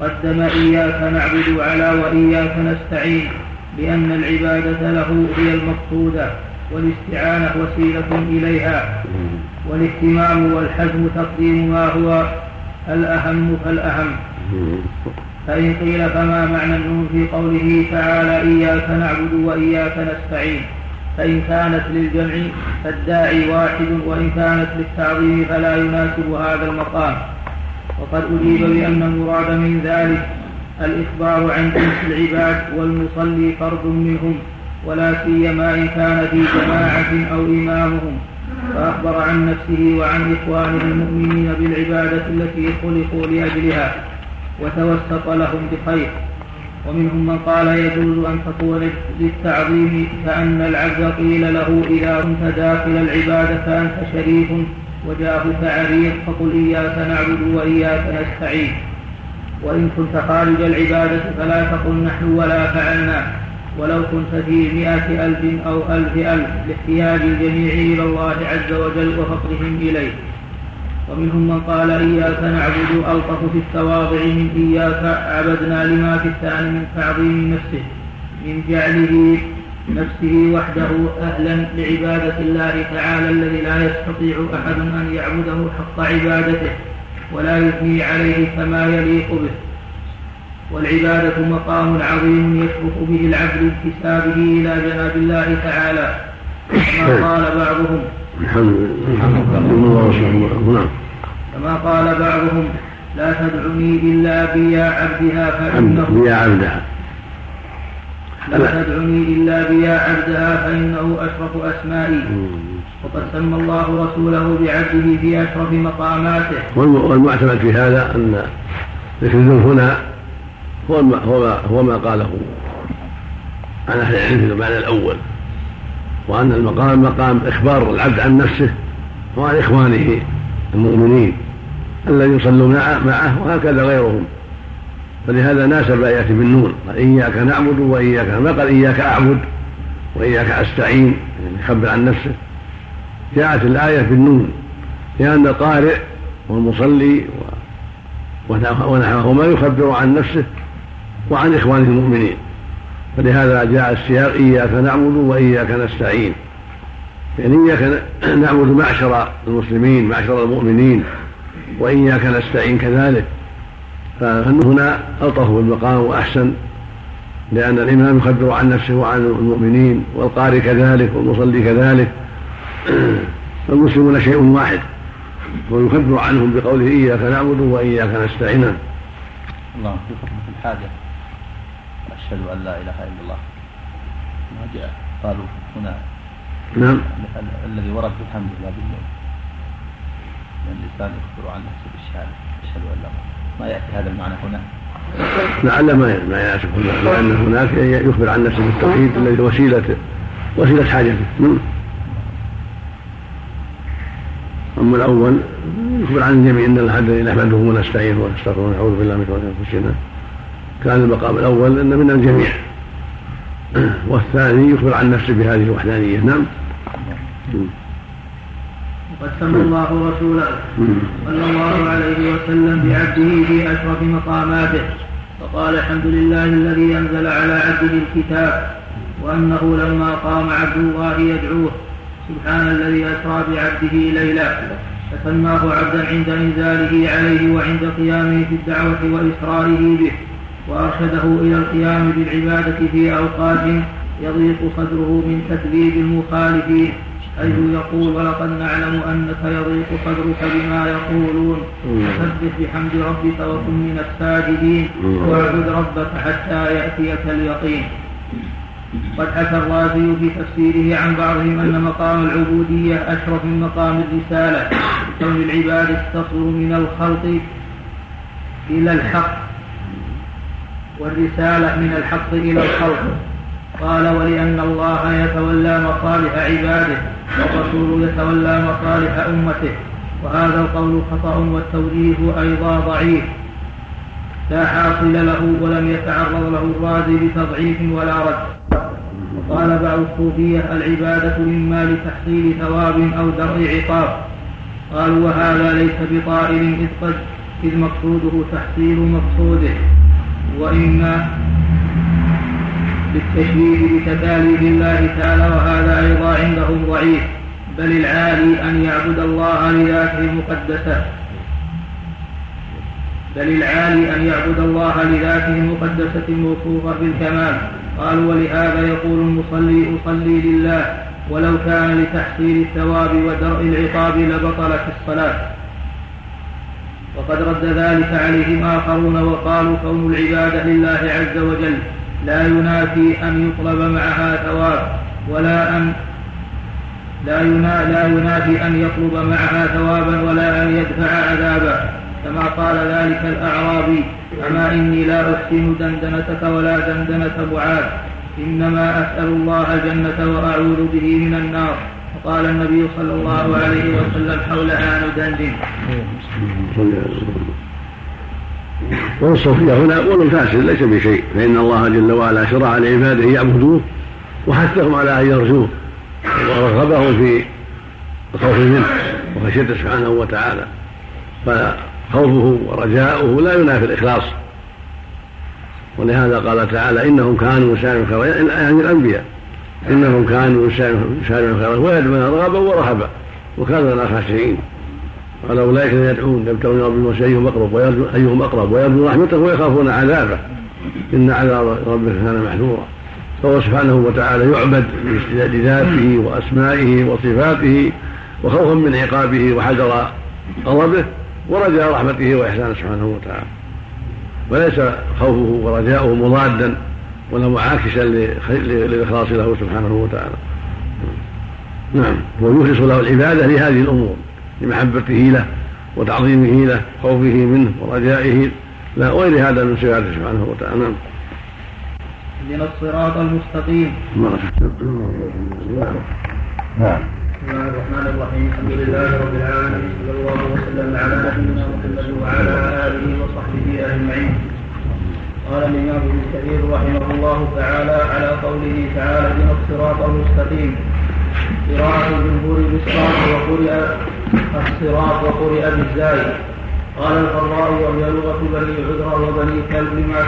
قدم إياك نعبد على وإياك نستعين. لأن العبادة له هي المقصودة والاستعانة وسيلة إليها. والاهتمام والحزم تقديم ما هو الأهم فالأهم فإن قيل فما معنى النون في قوله تعالى إياك نعبد وإياك نستعين؟ فإن كانت للجمع فالداعي واحد وإن كانت للتعظيم فلا يناسب هذا المقام. وقد أجيب بأن المراد من ذلك الإخبار عن جنس العباد والمصلي فرد منهم ولا سيما إن كان في جماعة أو إمامهم. فأخبر عن نفسه وعن إخوانه المؤمنين بالعبادة التي خلقوا لأجلها وتوسط لهم بخير. ومنهم من قال يجوز أن تكون للتعظيم كأن العبد قيل له إذا كنت داخل العبادة فأنت شريف وجاءك عريض فقل إياك نعبد وإياك نستعين. وإن كنت خارج العبادة فلا تقل نحن ولا فعلنا. ولو كنت في مئة ألف أو ألف ألف لاحتياج الجميع إلى الله عز وجل وفقرهم إليه. ومنهم من قال إياك نعبد ألطف في التواضع من إياك عبدنا لما في الثاني من تعظيم نفسه من جعله نفسه وحده أهلا لعبادة الله تعالى الذي لا يستطيع أحد أن يعبده حق عبادته. ولا يثني عليه كما يليق به. والعبادة مقام عظيم يشرف به العبد انتسابه إلى جناب الله تعالى كما قال بعضهم. الحمد لله كما قال بعضهم لا تدعني إلا بيا عبدها فإنه يا عبدها. لا تدعني إلا بيا عبدها فإنه أشرف أسمائي. وقد سمى الله رسوله بعبده في أشرف مقاماته. والمعتمد في هذا أن ذكر الذنب هنا هو ما هو ما, هو ما قاله عن أهل العلم في المعنى الأول وأن المقام مقام إخبار العبد عن نفسه وعن إخوانه المؤمنين الذين يصلون معه وهكذا غيرهم. فلهذا ناسب يأتي بالنون قال إياك نعبد وإياك ما قال إياك أعبد وإياك أستعين يعني يخبر عن نفسه. جاءت الآية بالنون لأن القارئ والمصلي ونحوهما يخبر عن نفسه وعن إخوانه المؤمنين. فلهذا جاء السياق إياك نعبد وإياك نستعين. يعني إياك نعبد معشر المسلمين معشر المؤمنين وإياك نستعين كذلك. فهنا ألطف بالمقام وأحسن؟ لأن الإمام يخبر عن نفسه وعن المؤمنين والقارئ كذلك والمصلي كذلك. فالمسلمون شيء واحد ويخبر عنهم بقوله إياك نعبد وإياك نستعين. الله في خطبة الحاجة. أشهد أن لا إله إلا الله. ما جاء قالوا هنا. نعم. الذي ورد في الحمد لله بالله لأن الإنسان يخبر عن نفسه بالشهادة. أشهد أن لا ما يأتي هذا المعنى هنا؟ لعل ما ما يناسب هنا لأن هناك يخبر عن نفسه بالتوحيد الذي وسيلة وسيلة حاجته. أما الأول يخبر عن الجميع أن الحمد لله نحمده ونستعينه ونستغفره ونعوذ بالله من شرور أنفسنا. كان المقام الأول أن من الجميع. والثاني يخبر عن نفسه بهذه الوحدانية. نعم. وقد سمى الله رسوله صلى الله عليه وسلم بعبده في أشرف مقاماته. فقال الحمد لله الذي أنزل على عبده الكتاب وأنه لما قام عبد الله يدعوه سبحان الذي أسرى بعبده ليلا. فسماه عبدا عند إنزاله عليه وعند قيامه في الدعوة واصراره به وأرشده إلى القيام بالعبادة في أوقات يضيق صدره من تكذيب المخالفين حيث يقول ولقد نعلم أنك يضيق صدرك بما يقولون. فسبح بحمد ربك وكن من الساجدين. واعبد ربك حتى يأتيك اليقين. قد حكى الرازي في تفسيره عن بعضهم أن مقام العبودية أشرف من مقام الرسالة كون العباد تصل من الخلق إلى الحق والرسالة من الحق إلى الخلق. قال ولأن الله يتولى مصالح عباده والرسول يتولى مصالح أمته. وهذا القول خطأ والتوجيه أيضا ضعيف. لا حاصل له ولم يتعرض له الرازي بتضعيف ولا رد. وقال بعض الصوفية العبادة إما لتحصيل ثواب أو درء عقاب. قالوا وهذا ليس بطائل إذ قد إذ مقصوده تحصيل مقصوده. وإما بالتشبيه بتكاليف الله تعالى وهذا أيضا عندهم ضعيف. بل العالي أن يعبد الله لذاته المقدسة. بل العالي أن يعبد الله لذاته المقدسة الموصوفة بالكمال. قالوا ولهذا يقول المصلي أصلي لله. ولو كان لتحصيل الثواب ودرء العقاب لبطلت الصلاة. وقد رد ذلك عليهم آخرون وقالوا كون العبادة لله عز وجل لا ينافي أن يطلب معها ثواب ولا أن لا لا ينافي أن يطلب معها ثوابا ولا أن يدفع عذابا. كما قال ذلك الأعرابي أما إني لا أحسن دندنتك ولا دندنة معاذ إنما أسأل الله الجنة وأعوذ به من النار. وقال النبي صلى الله عليه وسلم حولها ندندن والصوفية هنا قول فاسد ليس بشيء فإن الله جل وعلا شرع لعباده يعبدوه وحثهم على أن يرجوه ورغبهم في الخوف منه وخشيته سبحانه وتعالى. فخوفه ورجاؤه لا ينافي الإخلاص. ولهذا قال تعالى إنهم كانوا يسارعون خيرا يعني الأنبياء. إنهم كانوا يسارعون خيرا ويدعون رغبا ورهبا وكانوا لنا خاشعين قال أولئك يدعون يبتغون ربهم أيهم أقرب أيهم أقرب ويرجو رحمته ويخافون عذابه. إن عذاب ربك كان محذورا. فهو سبحانه وتعالى يعبد باستداد ذاته وأسمائه وصفاته وخوفا من عقابه وحذر غضبه ورجاء رحمته وإحسانه سبحانه وتعالى. وليس خوفه ورجاؤه مضادا ولا معاكسا للإخلاص له سبحانه وتعالى. نعم. ويخلص له العبادة لهذه الأمور لمحبته له وتعظيمه له خوفه منه ورجائه لا غير هذا من صفاته سبحانه وتعالى. نعم. اهدنا الصراط المستقيم. نعم. بسم الله الرحمن الرحيم. الحمد لله رب العالمين. صلى الله وسلم على نبينا محمد وعلى آله وصحبه أجمعين. قال الإمام ابن كثير رحمه الله تعالى على قوله تعالى اهدنا الصراط المستقيم. قراءة الجمهور بالصراط وقرئ الصراط وقرئ بالزاي. قال القراء وهي لغة بني عذرة وبني كلب ما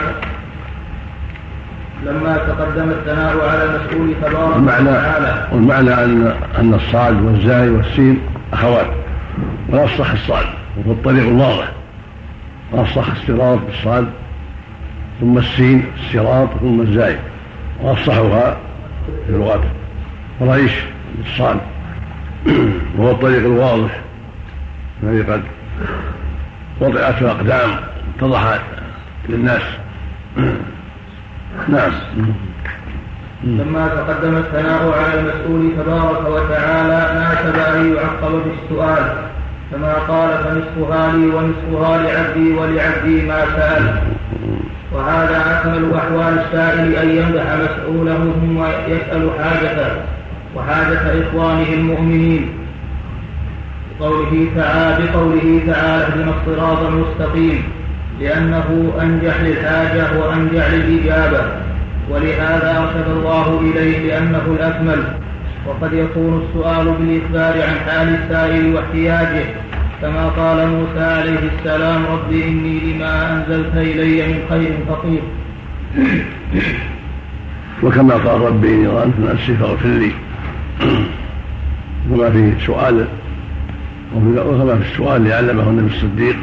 لما تقدم الثناء على المسؤول تبارك وتعالى. والمعنى ان أن الصاد والزاي والسين اخوات ويصح الصاد وهو الطريق الواضح. ويصح الصراط بالصاد ثم السين الصراط ثم الزاي. وافصحها في لغات قريش بالصاد وهو الطريق الواضح. الذي قد وضعت اقدام اتضح للناس. نعم. لما تقدم الثناء على المسؤول تبارك وتعالى ناسب ان يعقب بالسؤال. كما قال فنصفها لي ونصفها لعبدي ولعبدي ما سأل. وهذا أكمل أحوال السائل أن يمدح مسؤوله ثم يسأل حاجته. وحاجة إخوانه المؤمنين. بقوله تعالى بقوله تعالى اهدنا الصراط المستقيم. لأنه أنجح للحاجة وأنجح للإجابة ولهذا أرشد الله إليه لأنه الأكمل. وقد يكون السؤال بالإخبار عن حال السائل واحتياجه كما قال موسى عليه السلام رب إني لما أنزلت إلي من خير فقير. وكما قال رب إني ظننت نفسي فاغفر لي. وما في سؤال وكما في السؤال لعلمه النبي الصديق.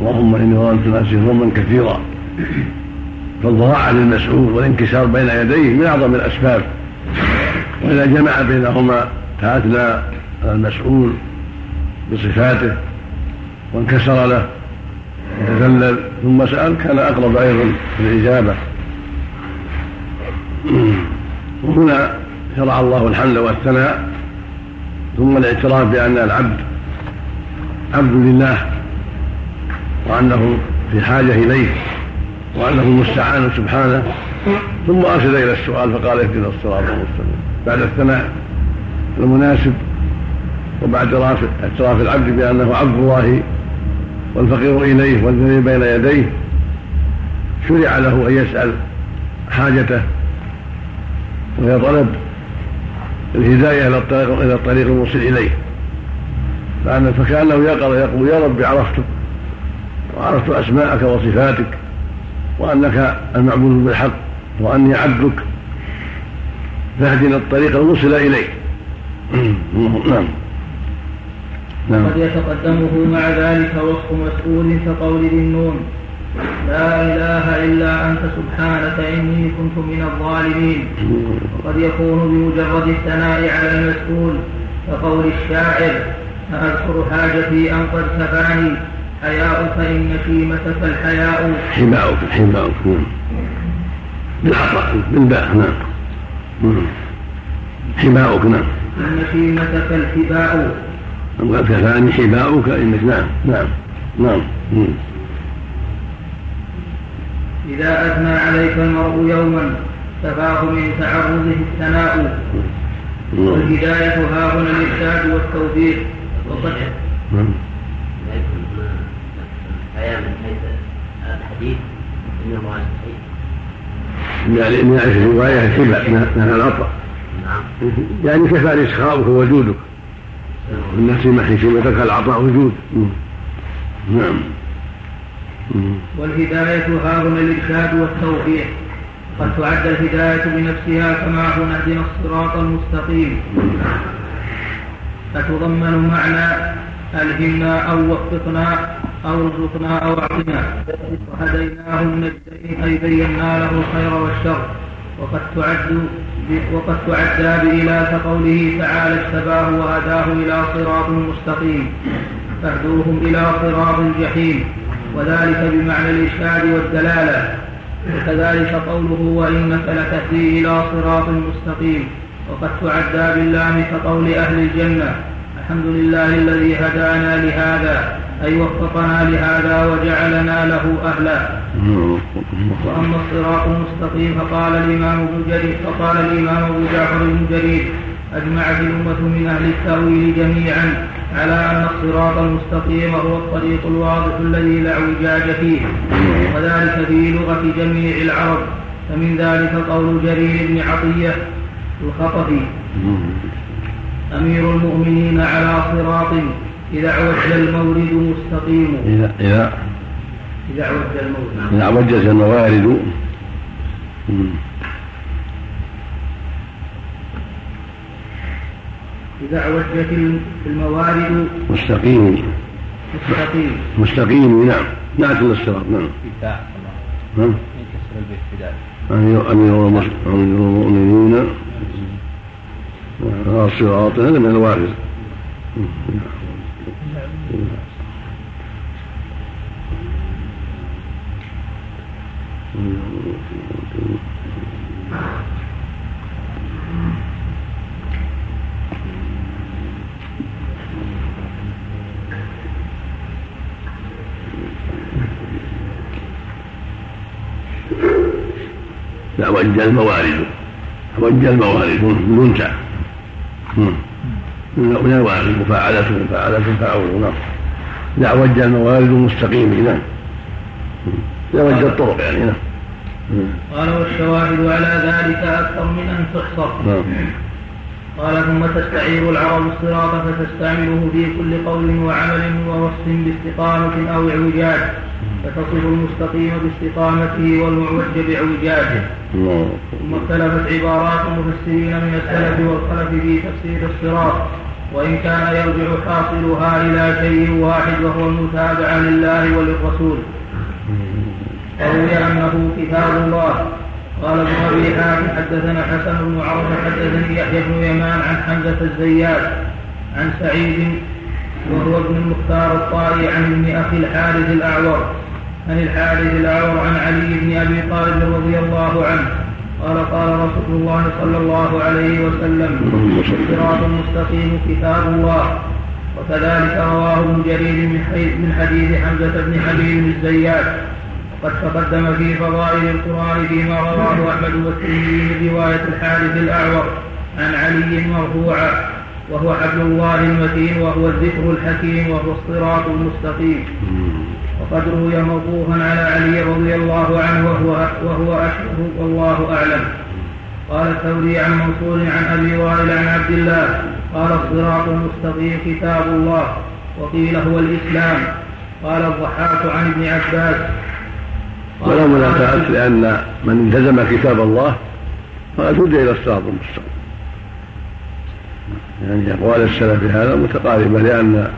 اللهم إني ظلمت نفسي ظلما كثيرا. فالضراعة للمسؤول والانكسار بين يديه من أعظم الأسباب. وإذا جمع بينهما تأتنا المسؤول بصفاته وانكسر له وتذلل ثم سأل كان أقرب أيضا الإجابة وهنا شرع الله الحمد والثناء ثم الاعتراف بأن العبد عبد لله. وأنه في حاجة إليه وأنه المستعان سبحانه ثم أرشد إلى السؤال فقال اهدنا الصراط المستقيم. بعد الثناء المناسب وبعد اعتراف العبد بأنه عبد الله والفقير إليه والذي بين يديه شرع له أن يسأل حاجته وهي طلب الهداية إلى الطريق الموصل إليه. فكأنه يقرأ يقول يا رب عرفتك وعرفت أسماءك وصفاتك وأنك المعبود بالحق وأني عبدك. فاهدنا الطريق الموصل إليك. نعم. نعم. قد يتقدمه مع ذلك وصف مسؤول كقول ذي النون. لا إله إلا أنت سبحانك إني كنت من الظالمين. وقد يكون بمجرد الثناء على المسؤول كقول الشاعر أذكر حاجتي أن قد كفاني حياؤك إن شيمتك الحياء. حماؤك حماؤك. نعم بالعطاء بالباء نعم. حماؤك نعم. إن شيمتك الحباء. أما كفاني حماؤك؟ إنك نعم نعم نعم. إذا أثنى عليك المرء يوما كفاه من تعرضه الثناء. والهداية ها هنا الإرشاد والتوفيق. وقد من حيث الحديث. عن صحيح يعني من نعرف الرواية الحباء من العطاء نعم. يعني كفاني سخاؤك وجودك الناس ما حشمتك العطاء وجود. نعم. والهداية ها هنا الإرشاد والتوفيق قد تعد الهداية بنفسها كما هو اهدنا الصراط المستقيم. فتضمن معنى ألهمنا أو وفقنا أو ارزقنا أو أعطنا وهديناه النجدين أي بينا له الخير والشر. وقد تعد وقد تعدى بإله كقوله تعالى اجتباه وهداه إلى صراط مستقيم. فاهدوهم إلى صراط الجحيم. وذلك بمعنى الإرشاد والدلالة. وكذلك قوله وإنك لتهدي إلى صراط مستقيم. وقد تعدى باللام كقول أهل الجنة. الحمد لله الذي هدانا لهذا. أي وفقنا لهذا وجعلنا له أهلا. وأما الصراط المستقيم فقال الإمام ابن جرير فقال الإمام أبو جعفر بن جرير أجمعت الأمة من أهل التأويل جميعا على أن الصراط المستقيم هو الطريق الواضح الذي لا اعوجاج فيه. وذلك في لغة جميع العرب. فمن ذلك قول جرير بن عطية الخطفي. أمير المؤمنين على صراط إذا اعوج المورد مستقيم. إذا إذا إذا اعوج المورد إذا عوجت الموارد. إذا اعوجت الموارد مستقيم. مستقيم. مستقيم نعم. نعت الصراط نعم. نعم. البيت أمير المؤمنين. على الصراط هذا من الوارد لا وجه الموارد. وجه الموارد منتع من الوارد مفاعلة مفاعلة فاعول نعم. لا وجه الموارد مستقيم نعم. لا وجه الطرق يعني نعم. قال والشواهد على ذلك أكثر من أن تحصر. نعم. قال ثم تستعير العرب الصراط فتستعمله في كل قول وعمل ووصف باستقامة أو إعوجاج. فتصف المستقيم باستقامته والمعوج باعوجاجه الله ثم اختلفت عبارات المفسرين من السلف والخلف في تفسير الصراط. وإن كان يرجع حاصلها إلى شيء واحد وهو المتابعة لله وللرسول وروي أنه كتاب الله. قال ابن أبي حاتم حدثنا حسن بن عوف حدثني يحيى بن يمان عن حمزة الزيات عن سعيد وهو ابن المختار الطائي عن ابن أخي الحارث الأعور. عن الحارث الأعور عن علي بن أبي طالب رضي الله عنه. قال قال رسول الله صلى الله عليه وسلم الصراط المستقيم كتاب الله. وكذلك رواه ابن جرير من حديث حمزة بن حبيب الزيات. وقد تقدم في فضائل القرآن فيما رواه أحمد والترمذي من رواية الحارث الأعور عن علي مرفوعا. وهو حبل الله المتين وهو الذكر الحكيم وهو الصراط المستقيم. وقد روي موقوفا على علي رضي الله عنه وهو وهو أشهر والله أعلم. قال الثوري عن منصور عن أبي وائل عن عبد الله قال الصراط المستقيم كتاب الله وقيل هو الإسلام. قال الضحاك عن ابن عباس. ولا منافاة لأن من التزم كتاب الله فقد هدي إلى الصراط المستقيم. يعني أقوال السلف في هذا متقاربة لأن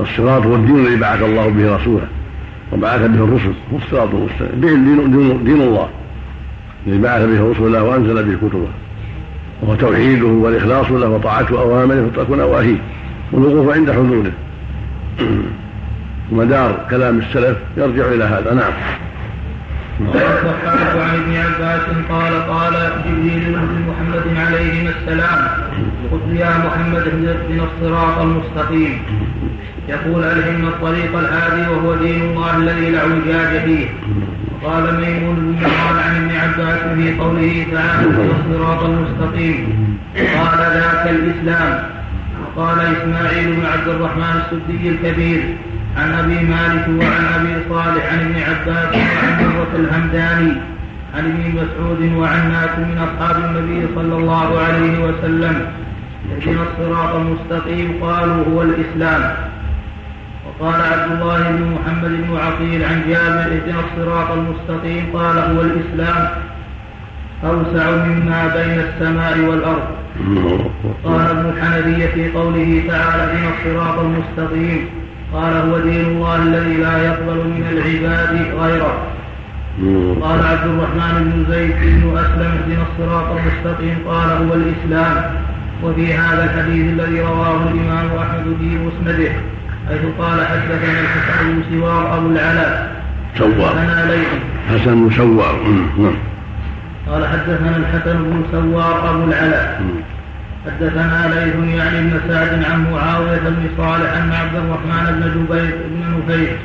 الصراط هو الدين الذي بعث الله به رسوله. وبعث به الرسل. هو الصراط المستقيم به دين, دين الله. الذي بعث به رسله وأنزل به كتبه. وهو توحيده والإخلاص له وطاعه اوامره وترك نواهيه. والوقوف عند حدوده. ومدار كلام السلف يرجع إلى هذا. نعم. والصحابة عن ابن عباس قال قال جبريل محمد عليهما السلام قلت يا محمد اهدنا الصراط المستقيم. يقول ألهمنا الطريق الهادي وهو دين الله الذي لا اعوجاج فيه. وقال ميمون بن قال عن ابن عباس في قوله تعالى الصراط المستقيم. قال ذاك الإسلام. وقال إسماعيل بن عبد الرحمن السدي الكبير. عن أبي مالك وعن أبي صالح عن ابن عباس وعن مرة الهمداني عن ابن مسعود وعن ناس من أصحاب النبي صلى الله عليه وسلم اهدنا الصراط المستقيم قالوا هو الإسلام. وقال عبد الله بن محمد بن عقيل عن جابر اهدنا الصراط المستقيم قال هو الإسلام. أوسع مما بين السماء والأرض. قال ابن الحنفية في قوله تعالى اهدنا الصراط المستقيم. قال هو دين الله الذي لا يقبل من العباد غيره. قال عبد الرحمن بن زيد بن أسلم اهدنا الصراط المستقيم. قال هو الإسلام. وفي هذا الحديث الذي رواه الإمام أحمد في مسنده حيث قال حدثنا الحسن بن سوار أبو العلاء. سوار. حسن سوار. نعم. قال حدثنا الحسن بن سوار أبو العلاء. حدثنا ليث يعني بن سعد عن معاوية بن صالح أن عبد الرحمن بن جبير بن نفير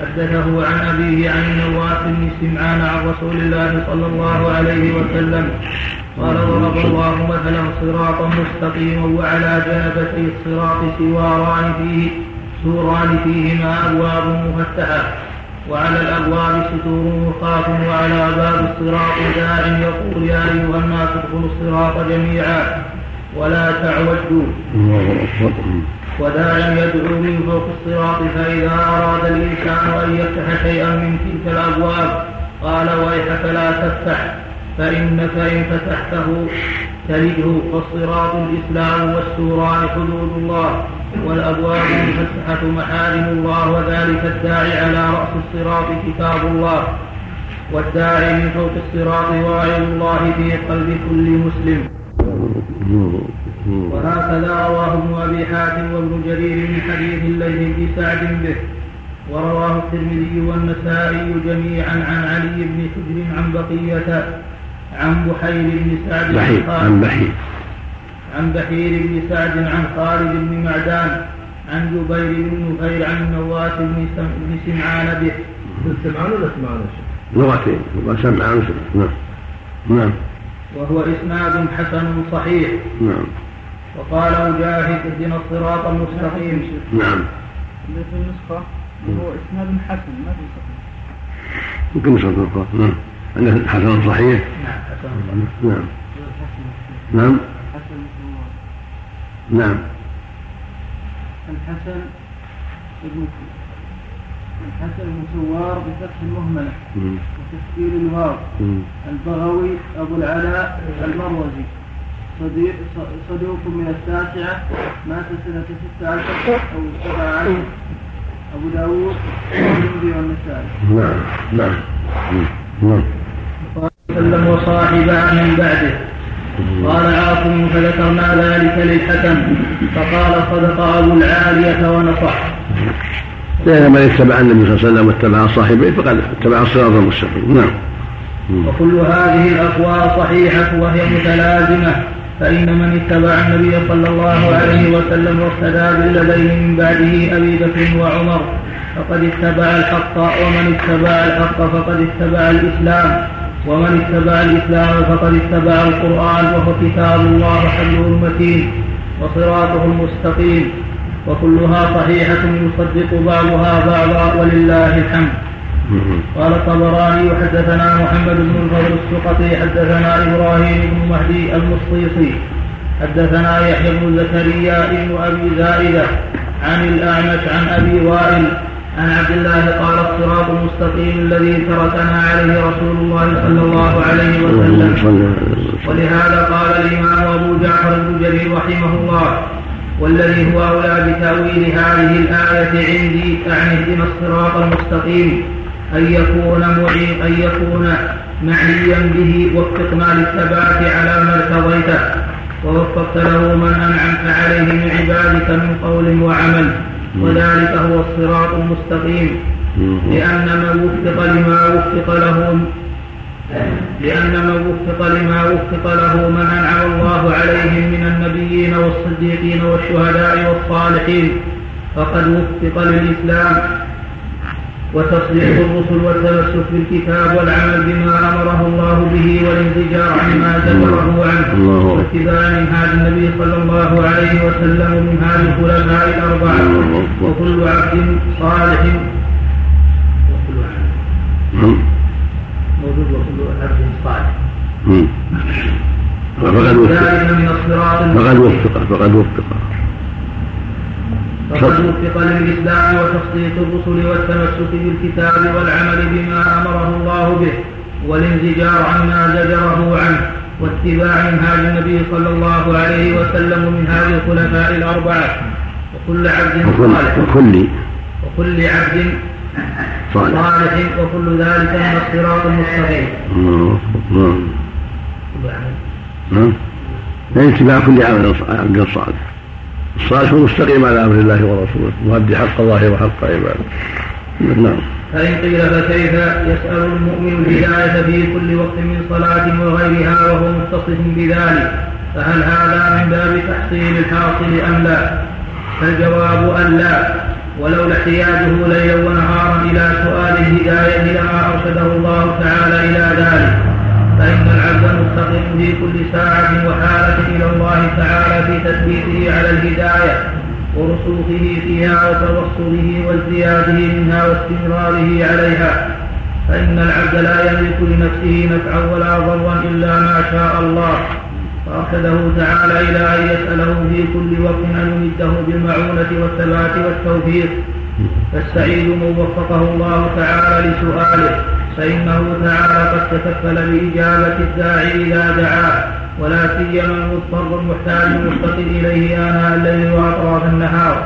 حدثه عن أبيه عن النواس بن سمعان عن رسول الله صلى الله عليه وسلم. قال ضرب الله مثلا صراطا مستقيما وعلى جنبتي الصراط سوران فيه سوران فيهما أبواب مفتحة. وعلى الأبواب ستور مرخاة وعلى باب الصراط داع يقول يا أيها الناس ادخلوا الصراط جميعا. ولا تعوجوا وداع يدعو من فوق الصراط فإذا أراد الإنسان أن يفتح شيئا من تلك الأبواب قال ويحك لا تفتح فإنك إن فتحته تلجه فالصراط الإسلام والسوران حدود الله والأبواب المفتحة محارم الله وذلك الداعي على رأس الصراط كتاب الله والداعي من فوق الصراط وعي الله في قلب كل مسلم. وهكذا رواه ابن أبي حاتم وابن جرير من حديث الليل بن سعد به. ورواه الترمذي والنسائي جميعا عن علي بن حجر عن بقية عن بحير بن سعد بحير عن بحير. عن بحير بن سعد عن خالد بن معدان عن جبير بن نفير عن النواس بن سمعان به. سمعان ولا سمعان؟ لغتين سمعان نعم نعم. وهو إسناد حسن صحيح. نعم. وقال مجاهد اهدنا الصراط المستقيم. نعم. في النسخة وهو إسناد حسن ما في صحيح. يمكن نسخة النسخة نعم. عنده حسن صحيح. نعم حسن صحيح. نعم. نعم. نعم. الحسن ابن الحسن بن سوار بفتح المهملة. وتسكير الواو البغوي أبو العلاء المروزي. صدوق من التاسعة مات سنة ستة عشر أو سبعة عشر. أبو داوود والهندي والنسائي. نعم نعم. نعم. وسلم وصاحبه من بعده. قال عاصم فذكرنا ذلك للحكم. فقال صدق أبو العالية ونصح لأن من اتبع النبي صلى الله عليه وسلم واتبع الصاحبين فقد اتبع الصراط المستقيم. نعم. وكل هذه الأقوال صحيحة وهي متلازمة فإن من اتبع النبي صلى الله عليه وسلم واقتدى بالذين من بعده أبي بكر وعمر فقد اتبع الحق ومن اتبع الحق فقد اتبع الإسلام ومن اتبع الإسلام فقد اتبع القرآن وهو كتاب الله حبله المتين وصراطه المستقيم. وكلها صحيحة يصدق بعضها بعضا ولله الحمد. قال الطبراني حدثنا محمد بن الفضل السقطي حدثنا إبراهيم بن مهدي المصيصي حدثنا يحيى بن زكريا بن أبي زائدة عن الأعمش عن أبي وائل عن عبد الله قال الصراط المستقيم الذي تركنا عليه رسول الله صلى الله عليه وسلم. ولهذا قال الإمام أبو جعفر بن جرير رحمه الله والذي هو أولى بتأويل هذه الآية عندي أعني اهدنا الصراط المستقيم أن يكون معين أن يكون معيا به وفقنا للثبات على ما ارتضيته ووفقت له من أنعمت عليه من عبادك من قول وعمل وذلك هو الصراط المستقيم لأن من وفق لما وفق له لأن من وفق لما وفق له من أنعم الله عليهم من النبيين والصديقين والشهداء والصالحين. فقد وفق للإسلام وتصديق الرسل والتمسك بالكتاب والعمل بما أمره الله به والانزجار عما زجره عنه. واتباع منهاج النبي صلى الله عليه وسلم من هذه الخلفاء الأربعة. وكل عبد صالح. وكل عبد. موجود وكل عبد صالح فقد وفق. فقد وفق فقد وفق. فقد وفق للإسلام وتصديق الرسل والتمسك بالكتاب والعمل بما أمره الله به والانزجار عما زجره عنه واتباع منهاج النبي صلى الله عليه وسلم من هذه الخلفاء الأربعة. وكل عبد صالح. وكل وكل عبد صالح, وكل ذلك من الصراط المستقيم. نعم. نعم. اتباع كل عبد صالح. الصالح المستقيم على أمر الله ورسوله مؤدي حق الله وحق عباده نعم فإن قيل فكيف يسأل المؤمن الهداية في كل وقت من صلاة وغيرها وهو متصف بذلك فهل هذا من باب تحصيل الحاصل أم لا؟ فالجواب أن لا ولولا احتياجه ليلا ونهارا إلى سؤال الهداية لما أرشده الله تعالى إلى ذلك. فإن العبد مستقيم في كل ساعة وحالة إلى الله تعالى في تثبيته على الهداية ورسوخه فيها وتوصله وازدياده منها واستمراره عليها فإن العبد لا يملك لنفسه نفعا ولا ضرا إلا ما شاء الله. فأرشده تعالى إلى أن يسأله في كل وقت أن يمده بالمعونة والثبات والتوفيق. فالسعيد من وفقه الله تعالى لسؤاله. فإنه تعالى قد تكفل بإجابة الداعي إذا دعاه. ولا سيما المضطر المحتاج المفتقر إليه آناء الليل وأطراف النهار.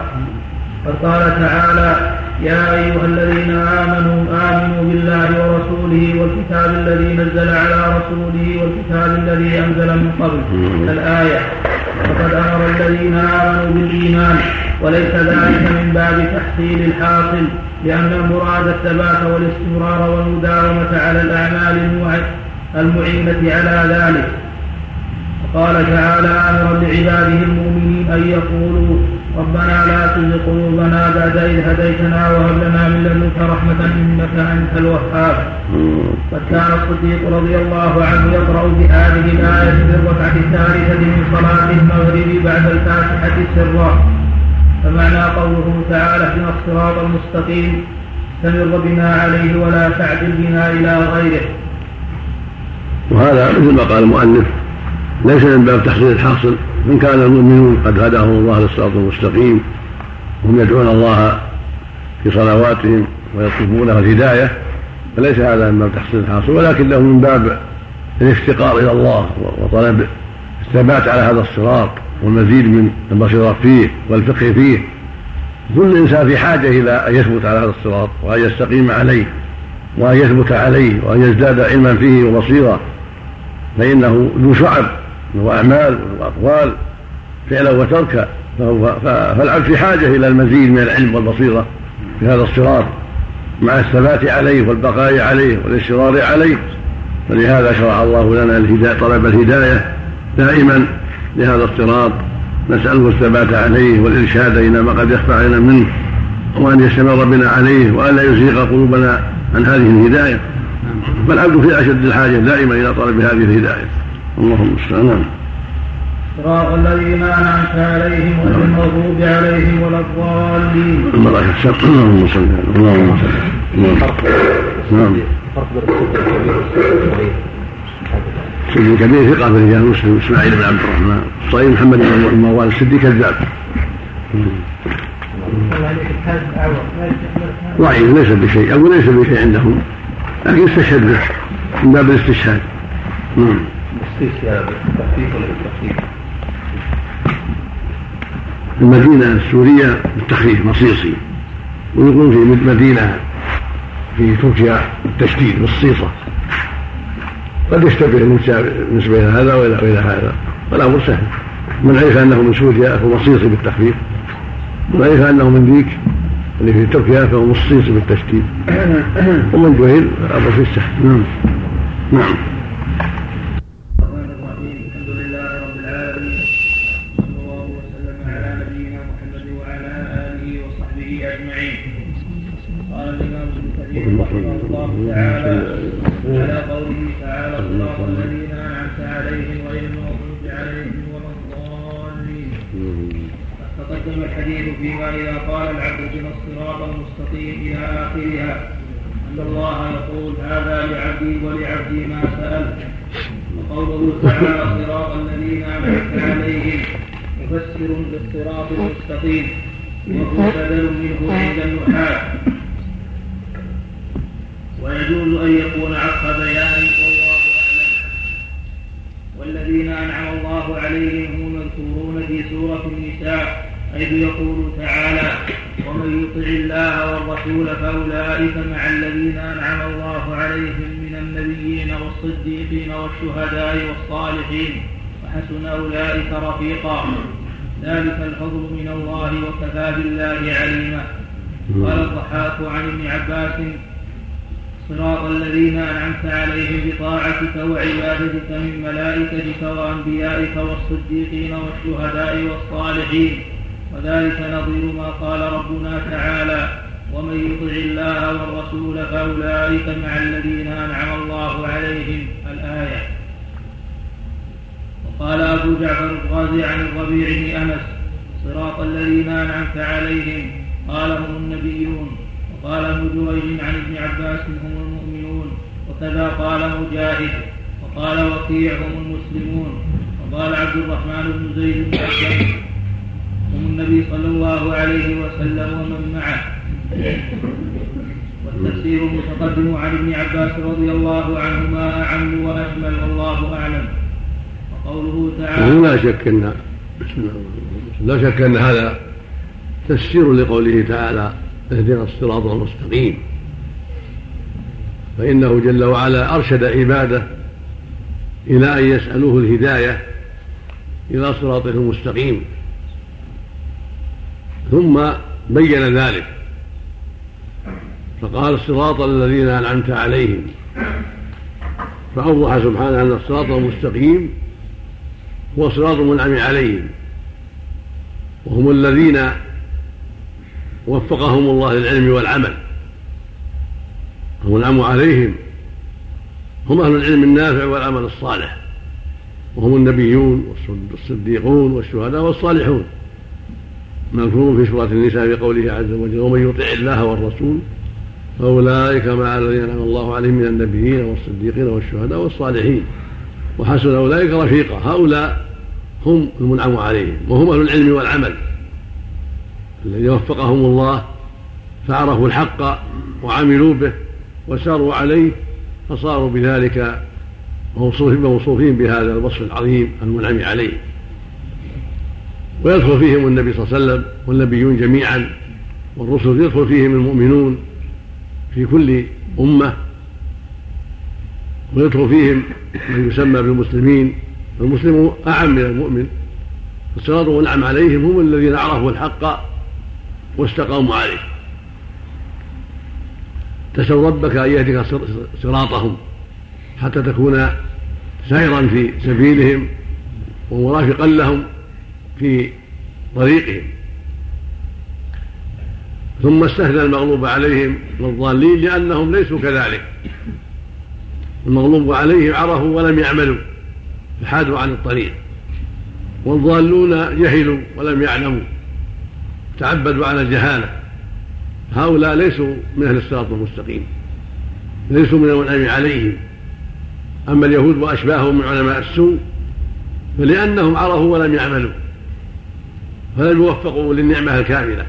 قد قال تعالى يا أيها الذين آمنوا آمنوا بالله ورسوله والكتاب الذي نزل على رسوله والكتاب الذي أنزل من قبل. الآية. وقد أمر الذين آمنوا بالإيمان وليس ذلك من باب تحصيل الحاصل لأن المراد الثبات والاستمرار والمداومة على الأعمال المعينة على ذلك. وقال تعالى آمرا بعباده المؤمنين أن يقولوا ربنا لا تزغ قلوبنا بعد إذ هديتنا وهب لنا من لدنك رحمة إنك أنت الوهاب. قد كان الصديق رضي الله عنه يقرأ بهذه الآية في الركعة الثالثة من صلاة المغرب بعد الفاتحة سرا فمعنى قوله تعالى اهدنا الصراط المستقيم استمر بنا عليه ولا تعدل بنا إلى غيره. وهذا مثل ما قال المؤلف ليس من باب تحصيل الحاصل. إن كان المؤمنون قد هداهم الله للصراط المستقيم وهم يدعون الله في صلواتهم ويطلبون له الهداية فليس هذا من باب تحصيل الحاصل ولكن له من باب الافتقار إلى الله وطلب الثبات على هذا الصراط والمزيد من البصيرة فيه والفقه فيه. كل إنسان في حاجة إلى أن يثبت على هذا الصراط وأن يستقيم عليه وأن يثبت عليه وأن يزداد علما فيه وبصيرة فإنه ذو شعب. وأعمال وأقوال فعلا وتركا فالعبد في حاجة إلى المزيد من العلم والبصيرة في هذا الصراط مع الثبات عليه والبقاء عليه والإصرار عليه. فلهذا شرع الله لنا الهداية طلب الهداية دائما لهذا الصراط. نسأله الثبات عليه والإرشاد إلى ما قد يخفى علينا منه وأن يستمر بنا عليه وأن لا يزيغ قلوبنا عن هذه الهداية. فالعبد في أشد الحاجة دائما إلى طلب هذه الهداية. اللهم المستعان صراط الذين أنعمت عليهم غير المغضوب عليهم ولا الضالين. الملائكة الشر اللهم صل اللهم صل نعم. الصديق كبير ثقة في رجال مسلم إسماعيل بن عبد الرحمن. صحيح محمد بن موال الصديق كذاب ضعيف ليس بشيء. أقول ليس بشيء عندهم لكن استشهد به من باب الاستشهاد. نعم. ولا؟ المدينة السورية بالتخفيف مصيصي. ويقول في مدينة في تركيا بالتشديد بالصيصة. قد يشتبه بالنسبة إلى هذا وإلى هذا. والأمر سهل. من عرف أنه من سوريا فهو مصيصي بالتخفيف. من عرف أنه من ذيك اللي في تركيا فهو مصيصي بالتشديد. ومن جهل الأمر في السهل نعم. نعم. رحمه الله تعالى على قوله تعالى صراط الذين انعمت عليهم غير المغضوب عليهم ولا الضالين. تقدم الحديث فيما اذا قال العبد بنا الصراط المستقيم إلى آخرها. أن الله يقول هذا لعبدي ولعبدي ما سأل. وقوله تعالى صراط الذين أنعمت عليهم مفسر بالصراط المستقيم. وهو بدل منه عند النحاة ويجوز أن يكون عقب بيان والله أعلم. والذين أنعم الله عليهم هم المذكورون في سورة النساء حيث يقول تعالى ومن يطع الله والرسول فأولئك مع الذين أنعم الله عليهم من النبيين والصديقين والشهداء والصالحين وحسن أولئك رفيقا. ذلك الفضل من الله وكفى بالله عليما. قال الضحاك عن ابن عباس صراط الذين أنعمت عليهم بطاعتك وعبادتك من ملائكتك وأنبيائك والصديقين والشهداء والصالحين. وذلك نظير ما قال ربنا تعالى ومن يطع الله والرسول فأولئك مع الذين أنعم الله عليهم. الآية. وقال أبو جعفر الغازي عن الربيع بن أنس صراط الذين أنعمت عليهم قال هم النبيون. وقال ابن جريج عن ابن عباس هم المؤمنون. وكذا قال مجاهد. وقال وكيع هم المسلمون. وقال عبد الرحمن بن زيد بن هم النبي صلى الله عليه وسلم ومن معه. والتفسير المتقدم عن ابن عباس رضي الله عنهما أعم وأشمل والله أعلم. وقوله تعالى لا شك أن لا شك أن هذا تفسير لقوله تعالى اهدنا الصراط المستقيم. فإنه جل وعلا أرشد عباده إلى أن يسألوه الهداية إلى صراطه المستقيم. ثم بين ذلك. فقال الصراط الذين أنعمت عليهم. فأوضح سبحانه أن الصراط المستقيم هو صراط المنعم عليهم. وهم الذين وفقهم الله للعلم والعمل. المنعم عليهم. هم أهل العلم النافع والعمل الصالح. وهم النبيون والصديقون والشهداء والصالحون. مذكور في سورة النساء بقوله عز وجل ومن يطع الله والرسول فأولئك مع الذين أنعم الله عليهم من النبيين والصديقين والشهداء والصالحين. وحسن أولئك رفيقا. هؤلاء هم المنعم عليهم وهم أهل العلم والعمل. الذين وفقهم الله فعرفوا الحق وعملوا به وساروا عليه فصاروا بذلك موصوفين بهذا الوصف العظيم المنعم عليه. ويدخل فيهم النبي صلى الله عليه وسلم والنبيون جميعا والرسل يدخل فيهم المؤمنون في كل أمة. ويدخل فيهم من يسمى بالمسلمين المسلم أعم من المؤمن. فالصراط والنعم عليهم هم الذين عرفوا الحق واستقاموا عليه. تسأل ربك أن يهدك صراطهم حتى تكون سائرا في سبيلهم ومرافقا لهم في طريقهم. ثم استثنى المغلوب عليهم والضالين لأنهم ليسوا كذلك. المغلوب عليهم عرفوا ولم يعملوا فحادوا عن الطريق. والضالون جهلوا ولم يعلموا تعبدوا على الجهالة. هؤلاء ليسوا من أهل الصراط المستقيم ليسوا من المنعم عليهم. أما اليهود وأشباههم من علماء السوء فلأنهم عرفوا ولم يعملوا فلم يوفقوا للنعمة الكاملة.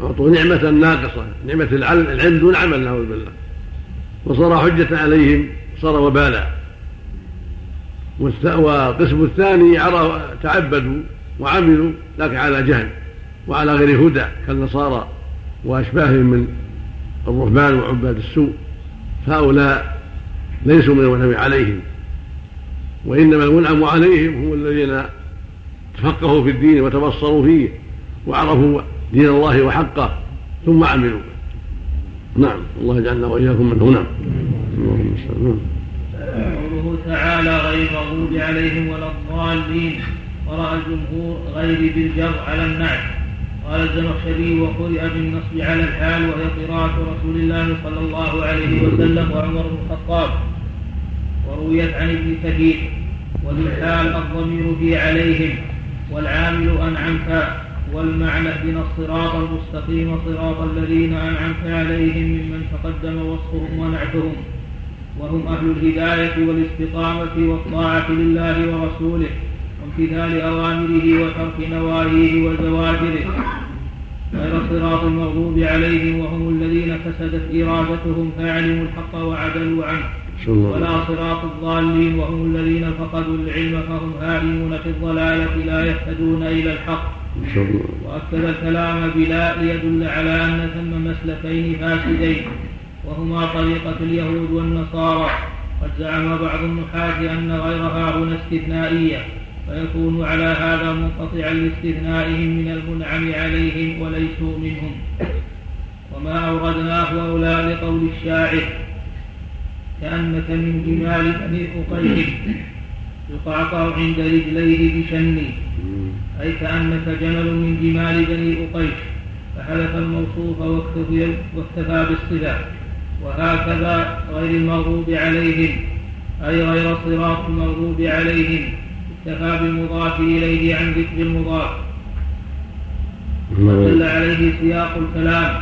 أعطوا نعمة ناقصة نعمة العلم دون عمل نعوذ بالله. وصار حجة عليهم صار وبالا. والقسم الثاني تعبدوا وعملوا لكن على جهل وعلى غير هدى كالنصارى وأشباههم من الرهبان وعباد السوء. فهؤلاء ليسوا من المنعم عليهم. وإنما المنعم عليهم هم الذين تفقهوا في الدين وتبصروا فيه وعرفوا دين الله وحقه ثم عملوا. نعم الله يجعلنا وإياكم من هنا اللهم نعم قوله تعالى غير المغضوب عليهم ولا الضالين. قرأ الجمهور غير بالجر على النعت. قال الزمخشري وقرئ بالنصب على الحال وهي قراءة رسول الله صلى الله عليه وسلم وعمر بن الخطاب. ورويت عن ابن كثير وبالحال الضمير في عليهم والعامل أنعمت. والمعنى اهدنا الصراط المستقيم صراط الذين أنعمت عليهم ممن تقدم وصفهم ونعتهم. وهم أهل الهداية والاستقامة والطاعة لله ورسوله وامتثال أوامره وترك نواهيه وزواجره. غير صراط المغضوب عليهم وهم الذين فسدت إرادتهم فعلموا الحق وعدلوا عنه. ولا صراط الضالين وهم الذين فقدوا العلم فهم هائمون في الضلالة لا يهتدون إلى الحق. وأكد الكلام بلا ليدل على أن ثم مسلكين فاسدين وهما طريقة اليهود والنصارى. قد زعم بعض النحاة أن غيرها هنا استثنائية فيكون على هذا منقطعا لاستثنائهم من المنعم عليهم وليسوا منهم. وما أوردناه أولى لقول الشاعر كأنك من جمال بني أقيل يقعقع عند رجليه بشني أي كأنك جمل من جمال بني أقيل فحذف الموصوف واكتفى بالصفة. وهكذا غير المغضوب عليهم. أي غير صراط المغضوب عليهم. اكتفى بالمضاف إليه عن ذكر المضاف. ودل عليه سياق الكلام.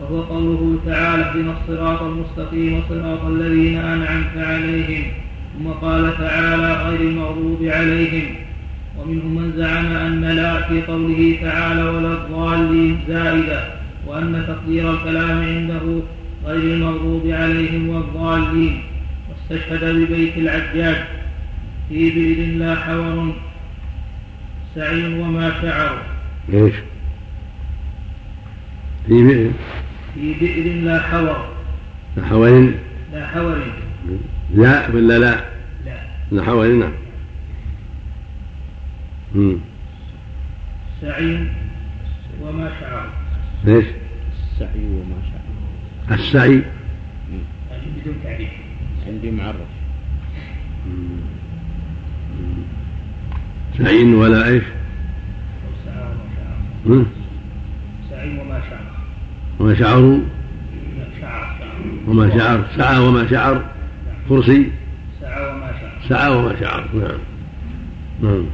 وهو قوله تعالى اهدنا الصراط المستقيم صراط الذين أنعمت عليهم. ثم قال تعالى غير المغضوب عليهم. ومنهم من زعم أن لا في قوله تعالى ولا الضالين زائدة وأن تقدير الكلام عنده غير المغضوب عليهم والضالين. واستشهد ببيت العجاج في بئر لا حور سعي وما شعر. إيش؟ في بئر. في بئر لا حور. لا حور لا حور لا ولا لا؟ لا. لا حور نعم سعي وما شعر. إيش؟ السعي وما شعر. السعي. بدون تعريف. عندي معرف. سعي ولا إيش؟ سعى وما شعر. سعي وما شعر. وما شعروا شعر. وما شعر. سعى وما شعر. كرسي؟ سعى وما شعر سعى وما شعر نعم. نعم.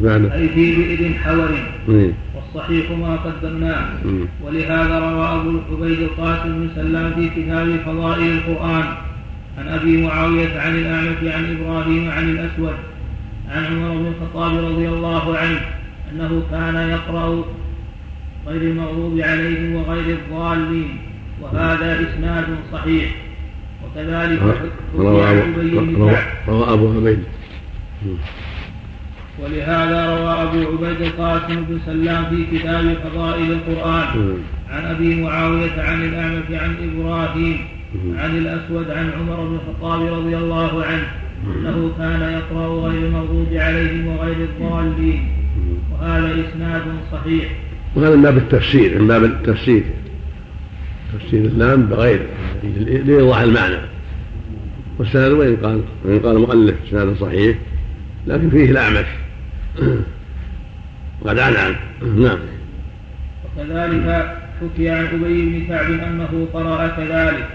معنى؟ أي في بئر حور. إيه. والصحيح ما قدمناه. ولهذا روى أبو الحبيب القاسم بن سلام في كتاب فضائل القرآن عن أبي معاوية عن الأعمش عن إبراهيم عن الأسود عن عمر بن الخطاب رضي الله عنه أنه كان يقرأ غير المغضوب عليهم وغير الضالين وهذا إسناد صحيح. وكذلك روى أبو عبيد. ولهذا روى أبو عبيد القاسم بن سلام في كتاب فضائل القرآن عن أبي معاوية عن الأعمش عن إبراهيم عن الأسود عن عمر بن الخطاب رضي الله عنه أنه كان يقرأ غير المغضوب عليهم وغير الضالين. وهذا إسناد صحيح. وهذا من باب التفسير من باب التفسير. تفسير اللام بغير. لإيضاح المعنى؟ والسند وإن قال؟ وإن قال المؤلف سند صحيح لكن فيه الأعمش. وقد عن عنه نعم. وكذلك حكي عن أبي بن كعب أنه قرأ كذلك.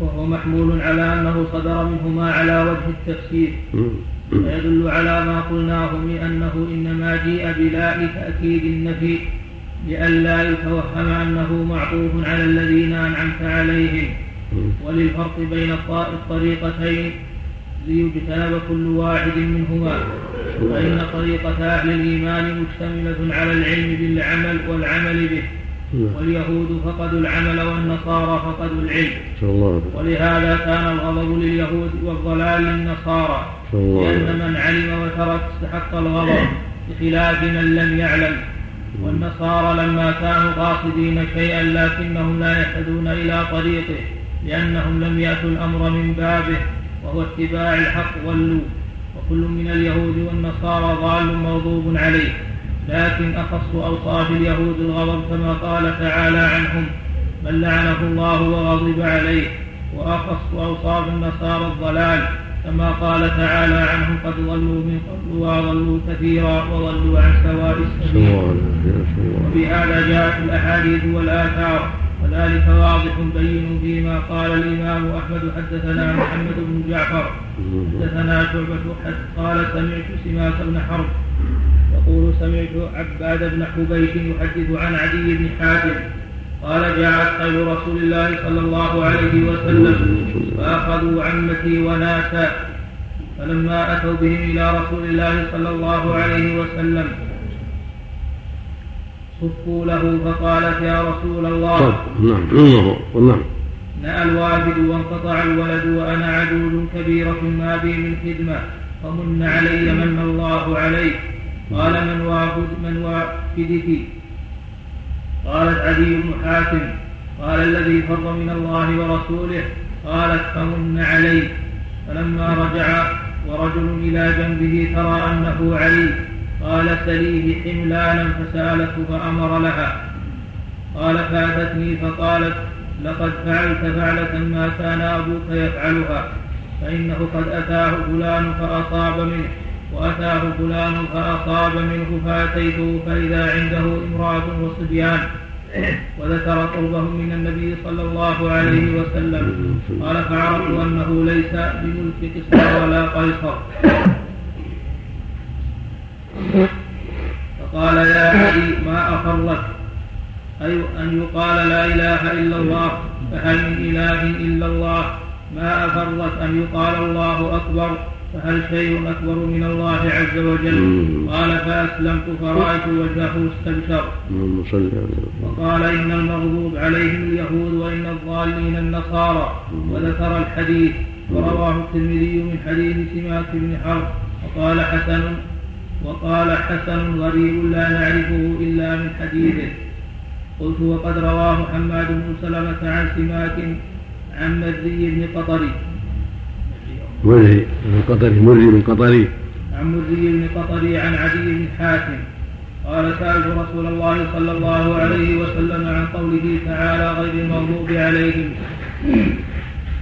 وهو محمول على أنه صدر منهما على وجه التفسير. ويدل على ما قلناه من أنه إنما جيء بلاء تأكيد النفي. لئلا يتوهم أنه معطوف على الذين أنعمت عليهم. وللفرق بين الطريقتين ليجتنب كل واحد منهما. فإن طريقة أهل الإيمان مشتملة على العلم بالعمل والعمل به. واليهود فقدوا العمل والنصارى فقدوا العلم. ولهذا كان الغضب لليهود والضلال للنصارى. لأن من علم وترك استحق الغضب بخلاف من لم يعلم. والنصارى لما كانوا قاصدين شيئا لكنهم لا يهتدون إلى طريقه لأنهم لم يأتوا الأمر من بابه وهو اتباع الحق ضلوا وكل من اليهود والنصارى ضال مغضوب عليه. لكن أخص أوصاف اليهود الغضب كما قال تعالى عنهم من لعنه الله وغضب عليه. وأخص أوصاف النصارى الضلال كما قال تعالى عنهم قد ضلوا من قبل وأضلوا كثيرا وضلوا عن سواء السبيل. وبهذا جاءت الأحاديث والآثار وذلك واضح بين فيما قال الإمام أحمد حدثنا محمد بن جعفر حدثنا شعبة قال سمعت سماك بن حرب يقول سمعت عباد بن حبيش يحدث عن عدي بن حاتم قال جاءت خير رسول الله صلى الله عليه وسلم فأخذوا عمتي وناسا فلما أتوا بهم إلى رسول الله صلى الله عليه وسلم صفوا له فقالت يا رسول الله نعم نعم. نأى الوالد وانقطع الولد وأنا عجوز كبيرة ما بي من خدمة فمن علي من الله عليك قال من وافدك؟ قالت عدي بن حاتم قال الذي فر من الله ورسوله قالت فمن علي فلما رجع ورجل إلى جنبه ترى أنه علي قال سليه حملانا فسألته فأمر لها. قال فاتتني فقالت لقد فعلت فعلة ما كان أبوك يفعلها فإنه قد أتاه فلان فأصاب منه. وأتاه فلان فأصاب منه فأتيته فإذا عنده امرأة وصبيان. وذكر قربهم من النبي صلى الله عليه وسلم قال فعرفت أنه ليس بملك قصر ولا قيصر. فقال يا علي ما أخرت أي أن يقال لا إله إلا الله فهل من إله إلا الله؟ ما أفرت أن يقال الله أكبر؟ فهل شيء أكبر من الله عز وجل؟ قال فأسلمت فرأيت وجهه استبشر. وقال إن المغضوب عليهم اليهود وإن الضالين النصارى. وذكر الحديث. ورواه الترمذي من حديث سماك بن حرب. وقال حسن وقال حسن غريب لا نعرفه إلا من حديثه. قلت وقد رواه حماد بن سلمة عن سماك عن مزي بن قطري. مري من قطري مري من قطري. عن مري بن قطري عن عدي بن حاتم. قال سألت رسول الله صلى الله عليه وسلم عن قوله تعالى غير المغضوب عليهم.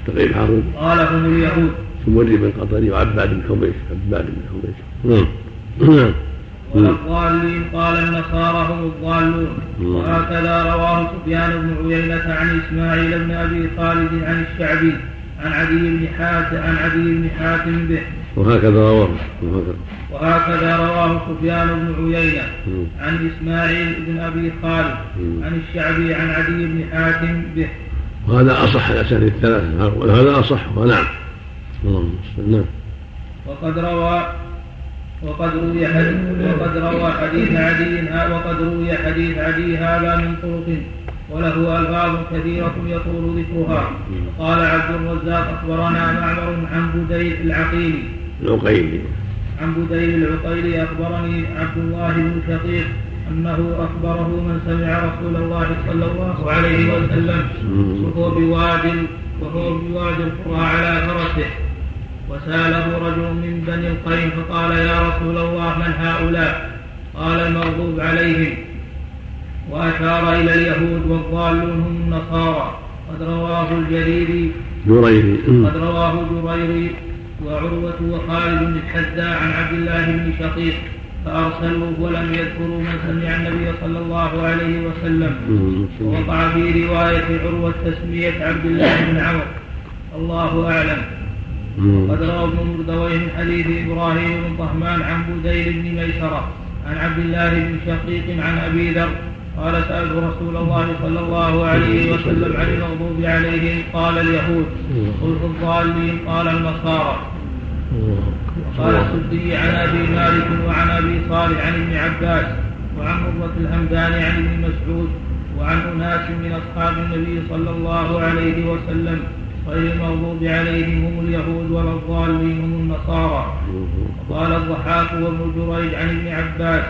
تقريب حارون قال هم اليهود. مري بن قطري وعباد بن حبيش عباد بن حبيش نعم. نعم. والضالين قال النصارى هم الضالون. وهكذا رواه سفيان بن عيينة عن إسماعيل بن أبي خالد عن الشعبي. عن عدي بن حاتم عن عدي بن حاتم به. وهكذا رواه وهكذا, وهكذا رواه سفيان بن عيينة عن إسماعيل بن أبي خالد عن الشعبي عن عدي بن حاتم به. وهذا أصح الأسانيد الثلاثة. وهذا أصح ونعم اللهم نعم وقد روى وقد روي حديث وقد روى حديث عدي وقد روي حديث عدي هذا من طرق. وله ألفاظ كثيرة يطول ذكرها. قال عبد الرزاق أخبرنا معمر عن بديل العقيلي العقيلي عن بديل العقيلي أخبرني عبد الله بن شقيق أنه أخبره من سمع رسول الله صلى الله عليه وسلم. وهو بواد وهو بواد القرى على فرسه. وسأله رجل من بني القين فقال يا رسول الله من هؤلاء؟ قال المغضوب عليهم. وأشار إلى اليهود والضالون هم النصارى. قد رواه الجريري جريري قد رواه جريري وعروة وخالد بن الحذاء عن عبد الله بن شقيق فأرسلوه ولم يذكروا من سمع النبي صلى الله عليه وسلم. ووقع في رواية عروة تسمية عبد الله بن عمرو الله أعلم. قد روى ابن مردويه من حديث إبراهيم بن طهمان عن بديل بن ميسرة عن عبد الله بن شقيق عن أبي ذر قال سألت رسول الله صلى الله عليه وسلم عن المغضوب عليهم قال اليهود قلت الضالين قال النصارى. قال السدي عن أبي مالك وعن أبي صالح عن ابن عباس وعن مرة الهمداني عن ابن مسعود وعن أناس من أصحاب النبي صلى الله عليه وسلم غير المغضوب عليهم هم اليهود ولا الضالين هم النصارى. وقال الضحاك وابن جريج عن ابن عباس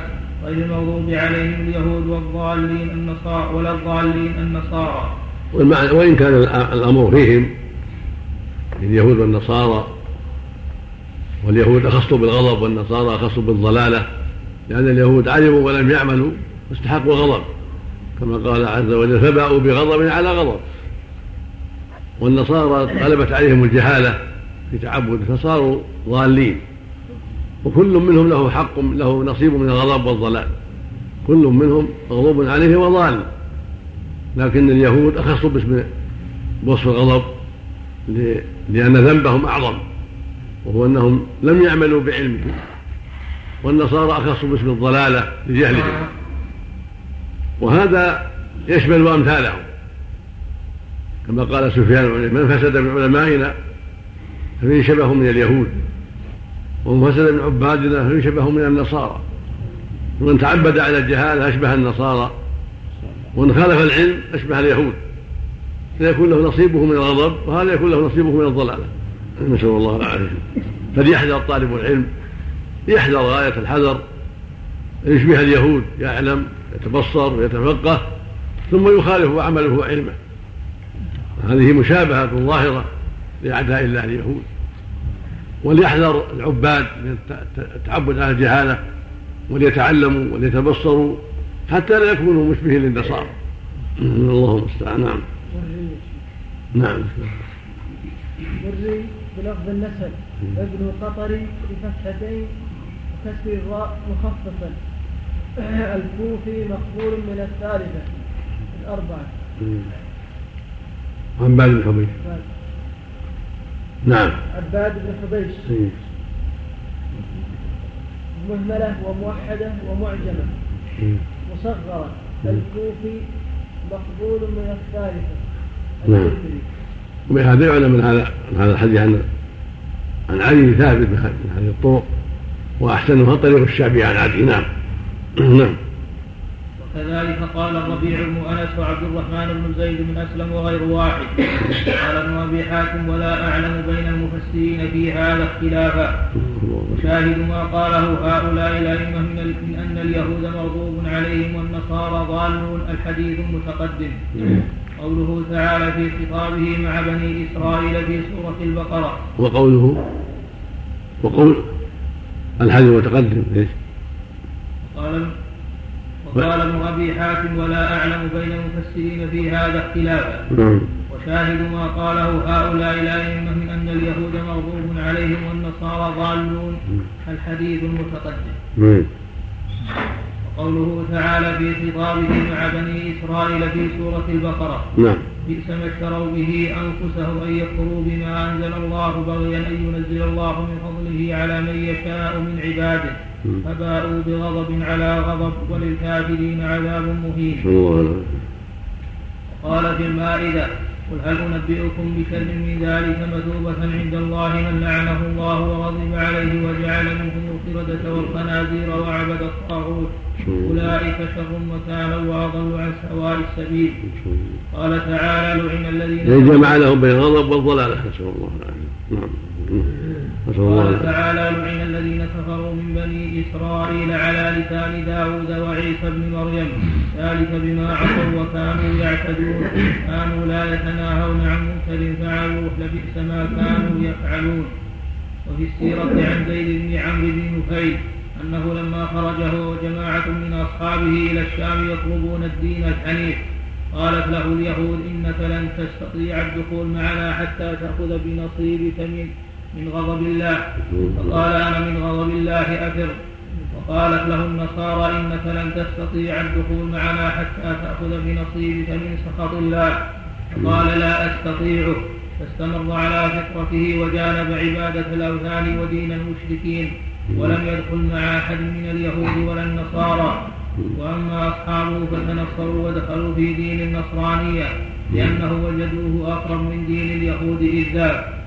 غير المغضوب عليهم اليهود والضالين النصارى ولا الضالين النصارى وإن كان الأمر فيهم اليهود والنصارى واليهود أخصوا بالغضب والنصارى أخصوا بالضلالة لأن اليهود علموا ولم يعملوا واستحقوا الغضب. كما قال عز وجل فباءوا بغضب على غضب. والنصارى غلبت عليهم الجهالة في تعبد فصاروا ضالين. وكل منهم له حق له نصيب من الغضب والضلال. كل منهم مغضوب عليه وضال. لكن اليهود أخصوا باسم بوصف الغضب لأن ذنبهم أعظم وهو أنهم لم يعملوا بعلمهم. والنصارى أخصوا باسم الضلالة لجهلهم. وهذا يشمل أمثالهم. كما قال سفيان من فسد من علمائنا ففيه شبه من اليهود. ومن فسد من عبادنا ففيه شبه من النصارى. ومن تعبد على الجهاله أشبه النصارى. ومن خالف العلم أشبه اليهود. فيكون له نصيبه من الغضب وهذا يكون له نصيبه من الضلالة. نسأل الله العافية. فليحذر طالب العلم. يحذر غاية الحذر. يشبه اليهود يعلم يتبصر ويتفقه ثم يخالف عمله وعلمه. هذه مشابهة ظاهرة لأعداء الله اليهود. وليحذر العباد من التعبد على الجهالة وليتعلموا وليتبصروا حتى لا يكونوا مشبهين للنصارى الله المستعان. نعم. نعم. مري بلفظ النسب. ابن قطري بفتحتين وكسر الراء مخففا الكوفي مقبول من الثالثة الأربعة. عباد بن حبيش نعم. عباد بن حبيش. إيه. مهملة وموحدة ومعجمة. إيه. مصغرة. الكوفي مقبول من الثالثة. نعم. وبهذا يعلم من هذا من هذا الحديث عن عن علي ثابت من هذه الطرق وأحسنها طريق الشعبي عن علي. نعم. نعم. كذلك قال الربيع بن أنس وعبد الرحمن بن زيد بن أسلم وغير واحد. قال ابن أبي حاتم ولا أعلم بين المفسرين في هذا اختلافا وشاهد ما قاله هؤلاء الأئمة من أن اليهود مغضوب عليهم والنصارى ضالون الحديث المتقدم. قوله تعالى في خطابه مع بني إسرائيل في سورة البقرة. وقوله وقول الحديث المتقدم ليش؟ قال وقال ابن ابي حاتم ولا أعلم بين المفسرين في هذا اختلافا. وشاهد ما قاله هؤلاء الأئمة من أن اليهود مغضوب عليهم والنصارى ضالون. الحديث المتقدم. وقوله تعالى في خطابه مع بني إسرائيل في سورة البقرة. نعم. بئس ما اشتروا به أنفسهم أن يكفروا بما أنزل الله بغيا أن ينزل الله من فضله على من يشاء من عباده. فباءوا بغضب على غضب وللكافرين عذاب مهين. قال في المائدة قل هل أنبئكم بشر من ذلك مثوبة عند الله من لعنه الله وغضب عليه وجعل منهم القردة والخنازير وعبد الطاغوت؟ أولئك شر مكانا وأضل عن سواء السبيل. قال تعالى لعن الذين جمع لهم بين الغضب والضلالة نسأل الله العافية. نعم. قال تعالى لعن الذين كفروا من بني إسرائيل على لسان داود وعيسى بن مريم. ذلك بما عصوا وكانوا يعتدون. كانوا لا يتناهون عن منكر فعلوه. لبئس ما كانوا يفعلون. وفي السيرة عن زيد بن عمرو بن نفيل أنه لما خرج هو وجماعة من أصحابه إلى الشام يطلبون الدين الحنيف. قالت له اليهود إنك لن تستطيع الدخول معنا حتى تأخذ بنصيبك من من غضب الله. فقال أنا من غضب الله أفر. وقالت له النصارى إنك لن تستطيع الدخول معنا حتى تأخذ بنصيبك من سخط الله. فقال لا أستطيعه فاستمر على فطرته وجانب عبادة الأوثان ودين المشركين. ولم يدخل مع أحد من اليهود ولا النصارى. وأما أصحابه فتنصروا ودخلوا في دين النصرانية لأنه وجدوه أقرب من دين اليهود إذ ذاك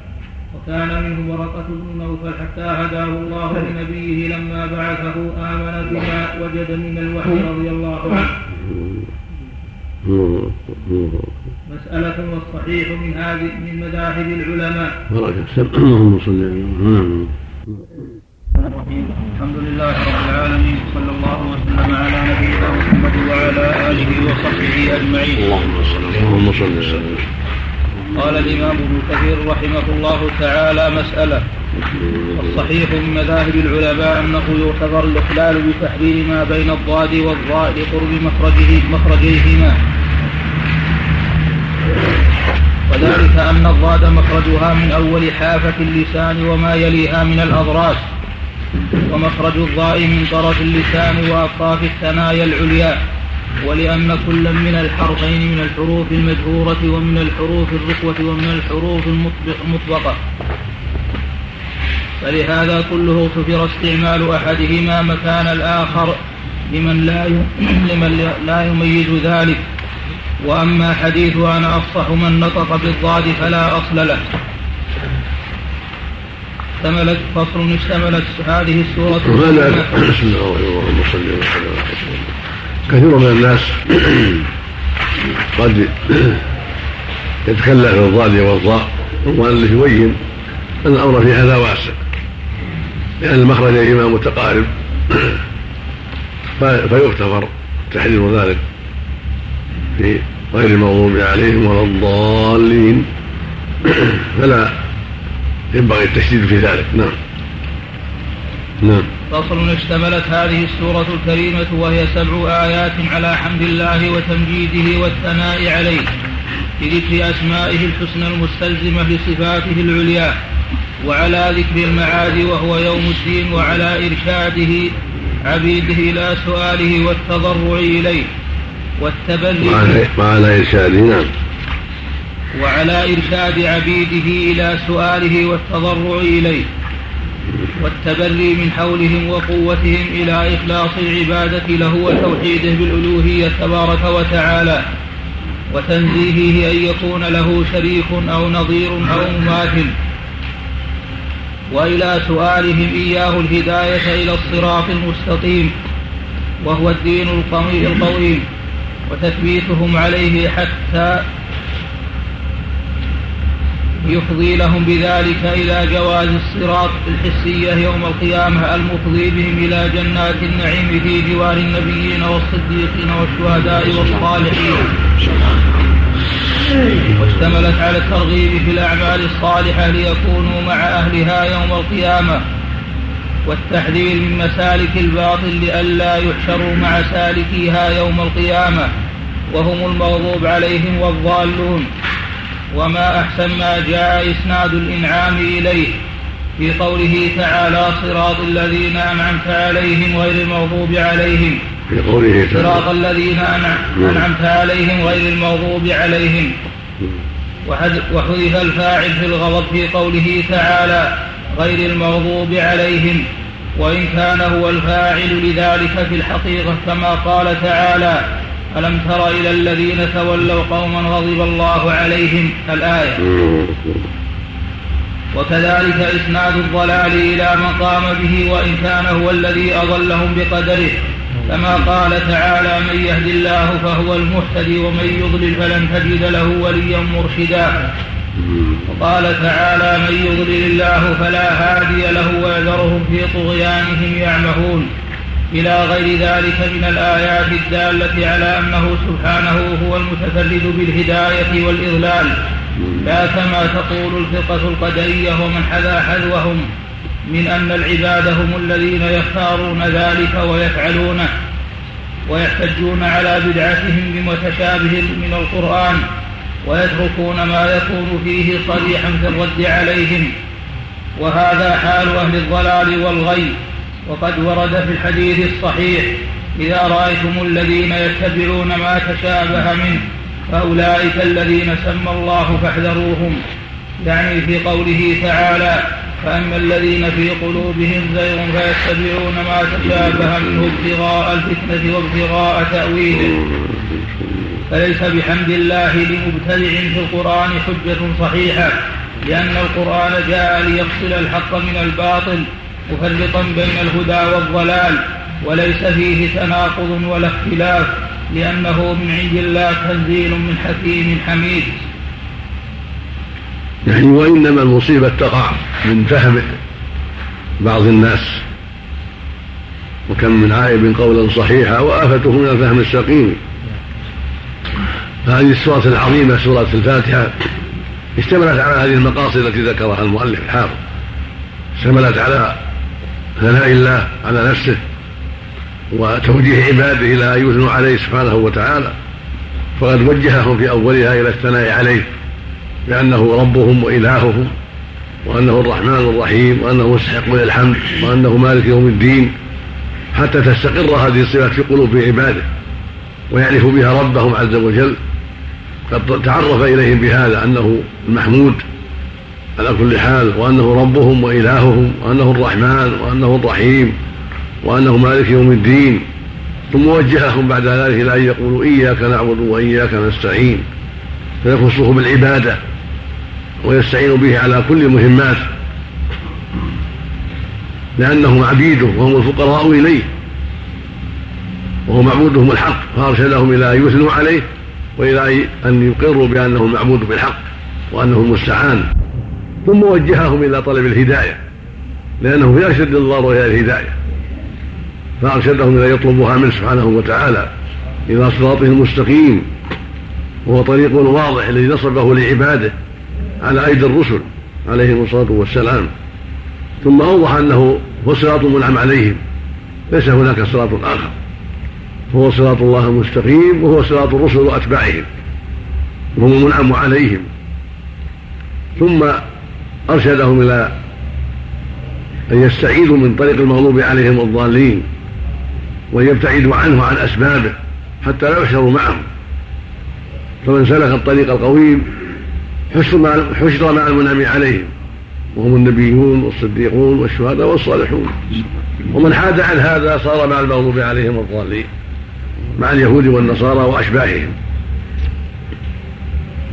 وكان منه ورقة بن نوفل حتى هداه الله لنبيه لما بعثه آمن بما وجد من الوحي رضي الله عنه مسألة والصحيح من هذه من مذاهب العلماء. بركة اللهم صل على الحمد لله رب العالمين صلى الله وسلم على نبينا محمد وعلى آله وصحبه أجمعين. اللهم صل وسلم. قال الإمام ابن كثير رحمه الله تعالى مسألة. الصحيح من مذاهب العلماء أنه يعتبر الإخلال بتحرير ما بين الضاد والضاء لقرب مخرجه مخرجيهما. وذلك أن الضاد مخرجها من أول حافة اللسان وما يليها من الأضراس ومخرج الضاء من طرف اللسان وأطراف الثنايا العليا. ولأن كل من الحرفين من الحروف المجهورة ومن الحروف الرخوة ومن الحروف المطبقة. فلهذا كله اغتفر استعمال أحدهما مكان الآخر لمن لا لمن لا يميز ذلك. وأما حديث أنا أفصح من نطق بالضاد فلا أصل له. اشتملت فصل اشتملت هذه السورة بسم الله اللهم صل وسلم كثير من الناس قد يتكلم في الضاد والضاء والمؤلف يبين أن الأمر في هذا واسع لأن المخرجين متقارب فيغتفر تحرير ذلك في غير المغضوب عليهم ولا الضالين. فلا ينبغي التشديد في ذلك. نعم. نعم. فصل اشتملت هذه السورة الكريمة وهي سبع آيات على حمد الله وتمجيده والثناء عليه بذكر أسمائه الحسنى المستلزمة لصفاته العليا وعلى ذكر المعاد وهو يوم الدين وعلى إرشاده عبيده إلى سؤاله والتضرع إليه والتبري وعلى إرشاده نعم. وعلى إرشاد عبيده إلى سؤاله والتضرع إليه والتبري من حولهم وقوتهم إلى إخلاص العبادة له وتوحيده بالألوهية تبارك وتعالى. وتنزيهه أن يكون له شريك أو نظير أو مماثل. وإلى سؤالهم إياه الهداية إلى الصراط المستقيم. وهو الدين القويم. وتثبيتهم عليه حتى يفضي لهم بذلك إلى جواز الصراط الحسية يوم القيامة المفضي بهم إلى جنات النعيم في جوار النبيين والصديقين والشهداء والصالحين. واشتملت على الترغيب في الأعمال الصالحة ليكونوا مع أهلها يوم القيامة. والتحذير من مسالك الباطل لئلا يحشروا مع سالكيها يوم القيامة. وهم المغضوب عليهم والضالون. وما أحسن ما جاء إسناد الإنعام إليه. في قوله تعالى صراط الذين أنعمت عليهم غير المغضوب عليهم. في قوله تعالى صراط الذين أنعمت عليهم غير المغضوب عليهم. وحذف الفاعل في الغضب في قوله تعالى غير المغضوب عليهم. وإن كان هو الفاعل لذلك في الحقيقة كما قال تعالى ألم تر إلى الذين تولوا قوما غضب الله عليهم؟ الآية. وكذلك إسناد الضلال إلى من قام به وإن كان هو الذي أضلهم بقدره. كما قال تعالى من يهد الله فهو المهتدي ومن يضلل فلن تجد له وليا مرشدا. وقال تعالى من يضلل الله فلا هادي له ويذرهم في طغيانهم يعمهون. إلى غير ذلك من الآيات الدالة على أنه سبحانه هو المتفرد بالهداية والإضلال. لا كما تقول الفقة القدرية ومن حذا حذوهم من أن العباد هم الذين يختارون ذلك ويفعلونه ويحتجون على بدعتهم بمتشابه من القرآن ويتركون ما يكون فيه صريحا في الرد عليهم. وهذا حال أهل الضلال والغي. وقد ورد في الحديث الصحيح إذا رأيتم الذين يتبعون ما تشابه منه فأولئك الذين سمى الله فاحذروهم. يعني في قوله تعالى فأما الذين في قلوبهم زيغ فيتبعون ما تشابه منه ابتغاء الفتنة وابتغاء تأويله. فليس بحمد الله لمبتدع في القرآن حجة صحيحة لأن القرآن جاء ليفصل الحق من الباطل مفرقا بين الهدى والضلال وليس فيه تناقض ولا اختلاف لأنه من عند الله تنزيل من حكيم حميد. يعني وإنما المصيبة تقع من فهم بعض الناس وكم من عائب قولا صحيحا وآفته من الفهم السقيم. هذه السورة العظيمة سورة الفاتحة اشتملت على هذه المقاصد التي ذكرها المؤلف الحافظ اشتملت على ثناء الله على نفسه وتوجيه عباده إلى أن يثنوا عليه سبحانه وتعالى. فقد وجههم في أولها إلى الثناء عليه بانه ربهم وإلههم وأنه الرحمن الرحيم وأنه مستحق للحمد وأنه مالك يوم الدين حتى تستقر هذه الصفات في قلوب عباده ويعرفوا بها ربهم عز وجل. قد تعرف إليهم بهذا أنه المحمود على كل حال وأنه ربهم وإلههم وأنه الرحمن وأنه الرحيم وأنه مالك يوم الدين. ثم وجههم بعد ذلك إلى أن يقولوا إياك نعبد وإياك نستعين. فيخصه بالعبادة ويستعين به على كل مهمات. لأنهم عبيده وهم الفقراء إليه. وهو معبودهم الحق فأرشدهم إلى أن يثنوا عليه وإلى أن يقروا بأنه المعبود بالحق وأنه المستعان. ثم وجههم إلى طلب الهداية لأنه في اشد الضرر إلى الهداية. فأرشدهم إلى يطلبوها منه سبحانه وتعالى إلى صراطه المستقيم وهو طريق واضح الذي نصبه لعباده على أيدي الرسل عليهم الصلاة والسلام. ثم أوضح أنه هو صراط منعم عليهم ليس هناك صراط آخر. هو صراط الله المستقيم وهو صراط الرسل وأتباعهم وهم المنعم عليهم. ثم أرشدهم إلى أن يستعيذوا من طريق المغلوب عليهم الضالين وأن يبتعدوا عنه عن أسبابه حتى لا يحشروا معهم. فمن سلك الطريق القويم حشر مع المنعم عليهم وهم النبيون والصديقون والشهداء والصالحون. ومن حاد عن هذا صار مع المغلوب عليهم الضالين مع اليهود والنصارى وأشباههم.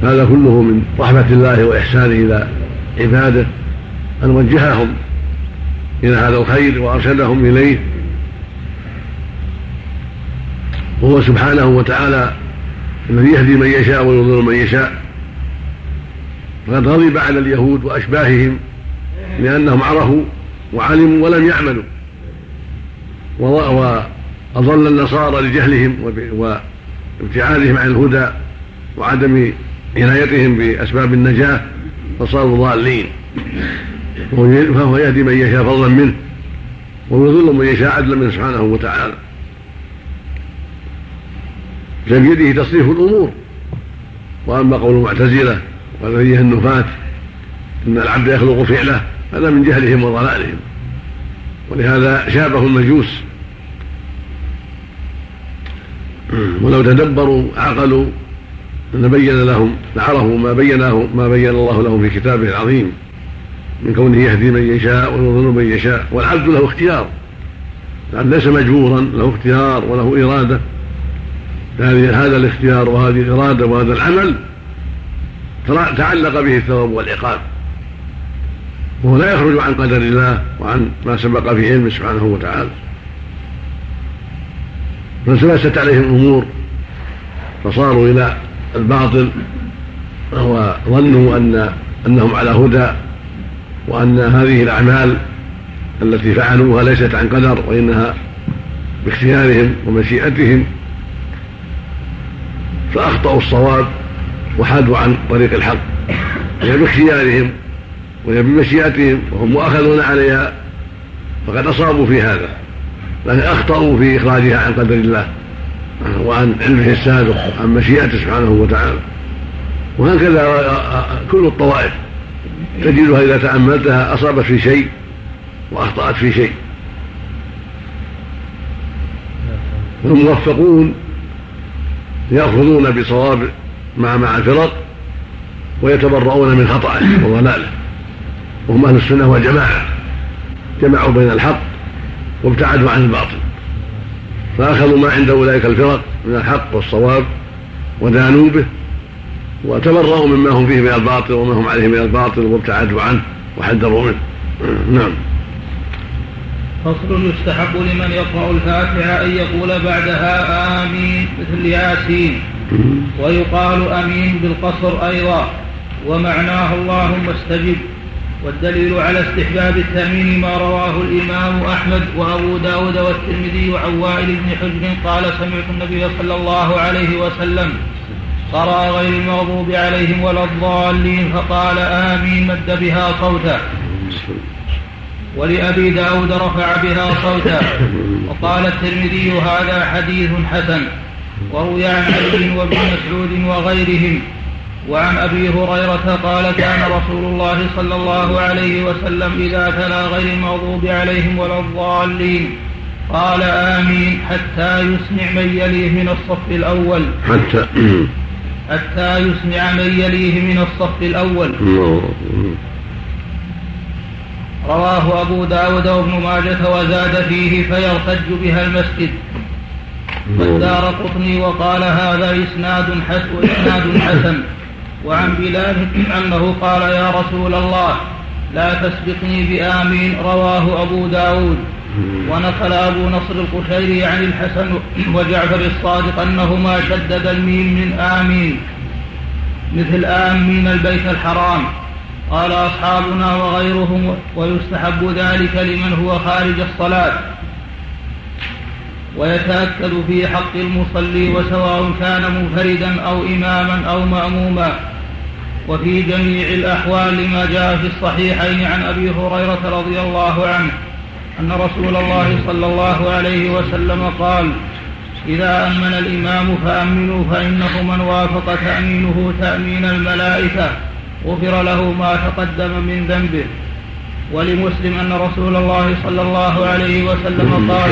هذا كله من رحمة الله وإحسانه إلى عبادة أن وجههم إلى هذا الخير وأرشدهم إليه. وهو سبحانه وتعالى الذي يهدي من يشاء ويضل من يشاء. فقد غضب على اليهود وأشباههم لأنهم عرفوا وعلموا ولم يعملوا. وأضل النصارى لجهلهم وابتعادهم عن الهدى وعدم عنايتهم بأسباب النجاة. فصاروا ضالين فهو يهدي من يشاء فضلا منه. ويضل من يشاء عدلا منه سبحانه وتعالى. بيده تصريف الأمور. وأما قول المعتزلة والذي النفاة أن العبد يخلق فعله هذا من جهلهم وضلالهم. ولهذا شابه المجوس. ولو تدبروا عقلوا لبين لهم لعرفوا ما بيناه ما بين الله لهم في كتابه العظيم. من كونه يهدي من يشاء ويضل من يشاء. والعبد له اختيار. العبد ليس مجبورا له اختيار وله إرادة. هذا الاختيار وهذه الإرادة وهذا العمل تعلق به الثواب والعقاب. وهو لا يخرج عن قدر الله وعن ما سبق في علمه سبحانه وتعالى. فانسلست عليهم الأمور. فصاروا إلى الباطل وظنوا أن أنهم على هدى وأن هذه الأعمال التي فعلوها ليست عن قدر وإنها باختيارهم ومشيئتهم فأخطأوا الصواب وحادوا عن طريق الحق. وهي باختيارهم وهي بمشيئتهم وهم مؤاخذون عليها فقد أصابوا في هذا لكن أخطأوا في إخراجها عن قدر الله. وعن علمه السابق عن مشيئته سبحانه وتعالى. وهكذا كل الطوائف تجدها إذا تأملتها أصابت في شيء وأخطأت في شيء. والموفقون يأخذون بصواب مع مع الفرق ويتبرؤون من خطأه وضلاله. وهم أهل السنة والجماعة. جمعوا بين الحق وابتعدوا عن الباطل. فأخذوا ما عند أولئك الفرق من الحق والصواب ودانوا به وتبرأوا مما هم فيه من الباطل وما هم عليه من الباطل وابتعدوا عنه وحذروا منه. نعم. فصل يستحب لمن يقرأ الفاتحة أن يقول بعدها آمين مثل ياسين. ويقال أمين بالقصر أيضا. ومعناه اللهم استجب. والدليل على استحباب التأمين ما رواه الإمام أحمد وأبو داود والترمذي عن وائل بن حجر قال سمعت النبي صلى الله عليه وسلم قرأ غير المغضوب عليهم ولا الضالين فقال آمين مد بها صوته ولأبي داود رفع بها صوتا وقال الترمذي هذا حديث حسن وروي عن علي وابن مسعود وغيرهم وعن أبي هريرة قال كان رسول الله صلى الله عليه وسلم إذا تلا غير المغضوب عليهم ولا الضالين. قال آمين حتى يسمع من يليه من الصف الأول. حتى حتى يسمع من يليه من الصف الأول. رواه أبو داود وابن ماجة وزاد فيه فيرتج بها المسجد. والدار قطني وقال هذا إسناد حسن. وعن بلال أنه قال يا رسول الله لا تسبقني بآمين. رواه أبو داود. ونقل أبو نصر القشيري عن الحسن وجعفر الصادق أنهما شدد الميم من آمين مثل آمين البيت الحرام. قال أصحابنا وغيرهم ويستحب ذلك لمن هو خارج الصلاة. ويتأكد في حق المصلي وسواء كان منفردا أو إماما أو مأموما. وفي جميع الأحوال لما جاء في الصحيحين عن أبي هريرة رضي الله عنه أن رسول الله صلى الله عليه وسلم قال إذا أمن الإمام فأمنوا فإنه من وافق تأمينه تأمين الملائكة غفر له ما تقدم من ذنبه. ولمسلم أن رسول الله صلى الله عليه وسلم قال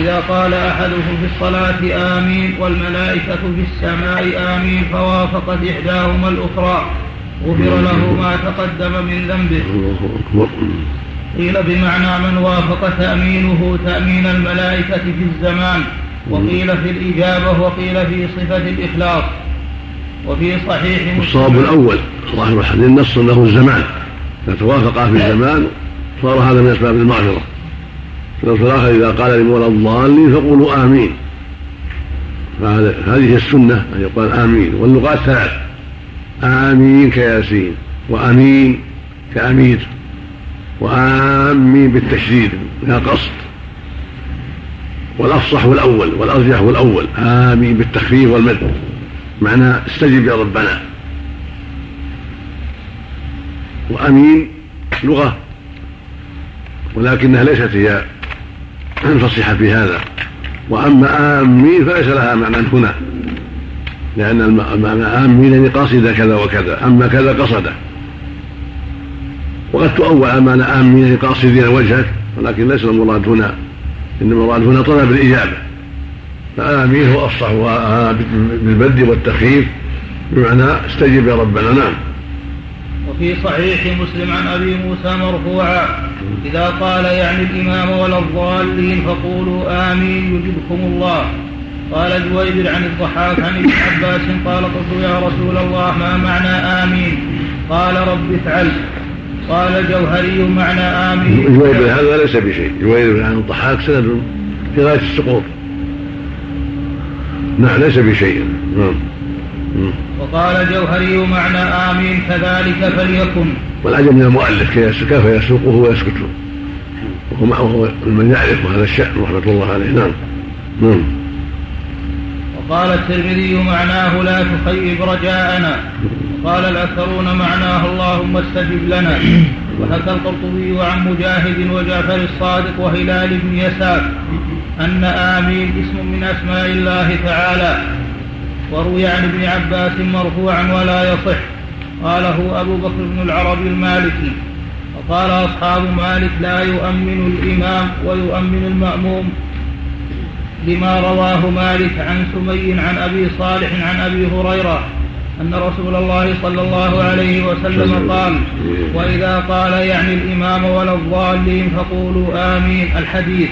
إذا قال أحدهم في الصلاة آمين والملائكة في السماء آمين فوافقت إحداهما الأخرى غفر له ما تقدم من ذنبه. قيل بمعنى من وافق تأمينه تأمين الملائكة في الزمان وقيل في الإجابة وقيل في صفة الإخلاص وفي صحيح الصواب الأول ظاهر الحديث نص له الزمان. فتوافقا في الزمان صار هذا من أسباب المغفرة. في الآخر إذا قال لمولى الضالين فقولوا آمين. فهذه هي السنة أن يقال آمين. واللغات ثلاث. آمين كياسين وأمين كأمير وآمين بالتشديد لا قصد. الأول والأرجح هو الأول آمين بالتخفيف والمد. معنى استجب يا ربنا. وأمين لغة ولكنها ليست هي الفصيحة في هذا. وأما آمين فليس لها معنى هنا لأن المعنى آمين يعني قاصد كذا وكذا أما كذا قصده وقد تؤول معنى آمين يعني قاصدين وجهك ولكن ليس المراد هنا إنما المراد هنا طلب الإجابة. فآمين هو أفصح بالمد والتخفيف بمعنى استجب يا ربنا. نعم. وفي صحيح مسلم عن أبي موسى مرفوعا إذا قال يعني الإمام ولا الضالين فقولوا آمين يجبكم الله. قال جويبر عن الضحاك عن ابن عباس قال قلت يا رسول الله ما معنى آمين؟ قال رب افعل. قال الجوهري معنى آمين. جويبر هذا ليس بشيء. جويبر عن الضحاك سند في غاية السقوط نعم ليس بشيء. نعم. وقال جوهري معنى آمين كذلك فليكن. والعجب من المؤلف كيف يسوقه ويسكت وهو من يعرف هذا الشأن رحمة الله عليه. نعم. نعم. وقال الترمذي معناه لا تخيب رجاءنا. وقال الأكثرون معناه اللهم استجب لنا. وحكى القرطبي عن مجاهد وجعفر الصادق وهلال بن يسار أن آمين اسم من أسماء الله تعالى. وروي عن ابن عباس مرفوعا ولا يصح. قاله أبو بكر بن العربي المالكي. وقال أصحاب مالك لا يؤمن الإمام ويؤمن المأموم لما رواه مالك عن سمي عن أبي صالح عن أبي هريرة أن رسول الله صلى الله عليه وسلم قال وإذا قال يعني الإمام ولا الضالين فقولوا آمين. الحديث.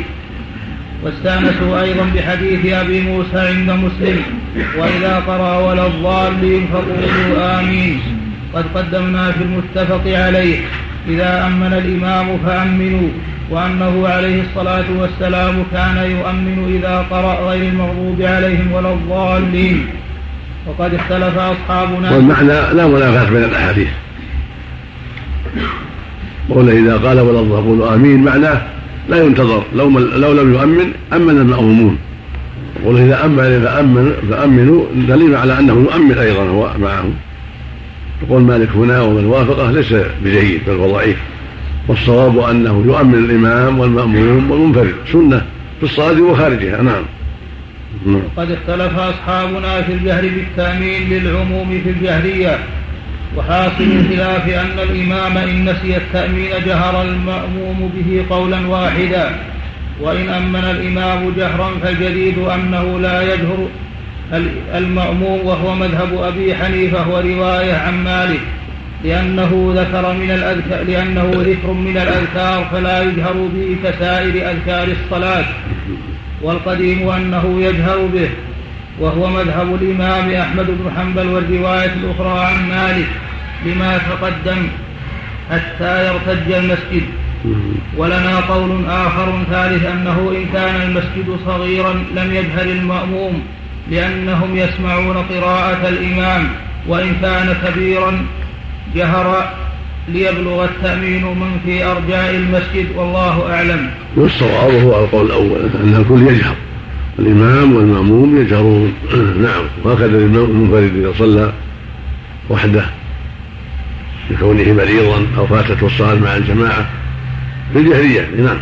واستأنسوا أيضا بحديث أبي موسى عند مسلم. وإذا قرأ ولا الضالين فقولوا آمين. قد قدمنا في المتفق عليه. إذا أمن الإمام فأمنوا. وأنه عليه الصلاة والسلام كان يؤمن إذا قرأ غير المغضوب عليهم ولا الضالين. وقد اختلف أصحابنا. والمعنى لا منافاة بين الأحاديث. قول إذا قال ولا قولوا آمين معناه لا ينتظر. لو, لو لم يؤمن أمن المأمومون. يقول إذا أمن فأمن فأمنوا دليل على أنه يؤمن أيضا هو معهم. يقول مالك هنا ومن وافقه ليس بجيد بل هو ضعيف. والصواب أنه يؤمن الإمام والمأموم والمنفرد. سنة في الصلاة وخارجها. نعم. وقد اختلف أصحابنا في الجهر بالتأمين للعموم في الجهرية وحاصل الخلاف أن الإمام إن نسي التأمين جهر المأموم به قولا واحدا. وإن أمن الإمام جهرا فالجديد أنه لا يجهر. المأموم وهو مذهب أبي حنيفة ورواية عن مالك. لأنه ذكر من الأذكار لأنه ذكر من الأذكار فلا يجهر به كسائر أذكار الصلاة. والقديم أنه يجهر به. وهو مذهب الإمام أحمد بن حنبل والرواية الأخرى عن مالك. لما تقدم حتى يرتج المسجد. ولنا قول آخر ثالث أنه إن كان المسجد صغيرا لم يجهر المأموم لأنهم يسمعون قراءة الإمام وإن كان كبيرا جهر ليبلغ التأمين من في أرجاء المسجد والله أعلم. والصواب هو القول الأول أن الكل يجهر. الإمام والمأموم يجهرون. نعم. وهكذا المنفرد إذا صلى وحده لكونه مريضا أو فاتته الصلاة مع الجماعة. بالجهرية نعم.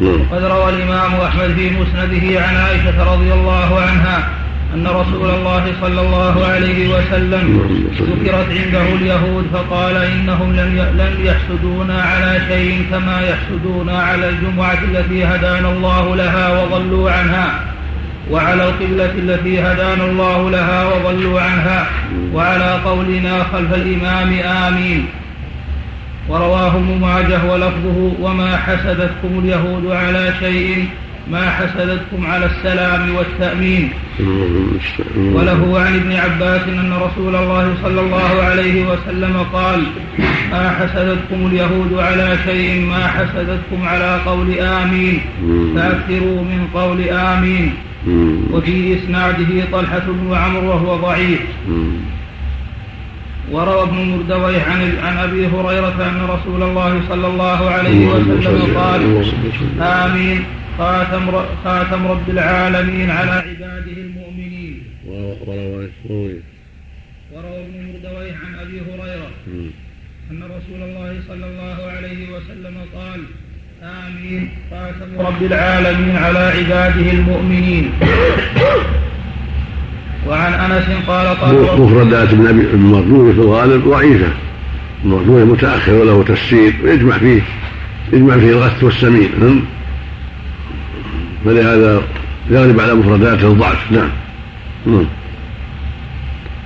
وقد روى الإمام أحمد في مسنده عن عائشة رضي الله عنها أن رسول الله صلى الله عليه وسلم ذكرت عنده اليهود فقال إنهم لم لم يحسدونا على شيء كما يحسدونا على الجمعة التي هدانا الله لها وضلوا عنها وعلى القبلة التي هدانا الله لها وضلوا عنها وعلى قولنا خلف الإمام آمين. ورواه ابن ماجه ولفظه وما حسدتكم اليهود على شيء ما حسدتكم على السلام والتأمين. وله عن ابن عباس أن رسول الله صلى الله عليه وسلم قال ما حسدتكم اليهود على شيء ما حسدتكم على قول آمين. فأكثروا من قول آمين. وفي إسناده طلحة بن عمرو وهو ضعيف. وروى ابن مردويه عن عن أبي هريرة أن رسول الله صلى الله عليه وسلم قال آمين. خاتم خاتم رب العالمين على عباده المؤمنين. وروى وروى ابن مردويه. عن أبي هريرة أن رسول الله صلى الله عليه وسلم قال آمين. خاتم رب العالمين على عباده المؤمنين. وعن أنس قال قال مفردات ابن ابي المردود في الغالب ضعيفة. المردود متأخر وله تفسير ويجمع فيه يجمع فيه الغث والسمين. فلهذا يغلب على مفرداته الضعف. نعم. نعم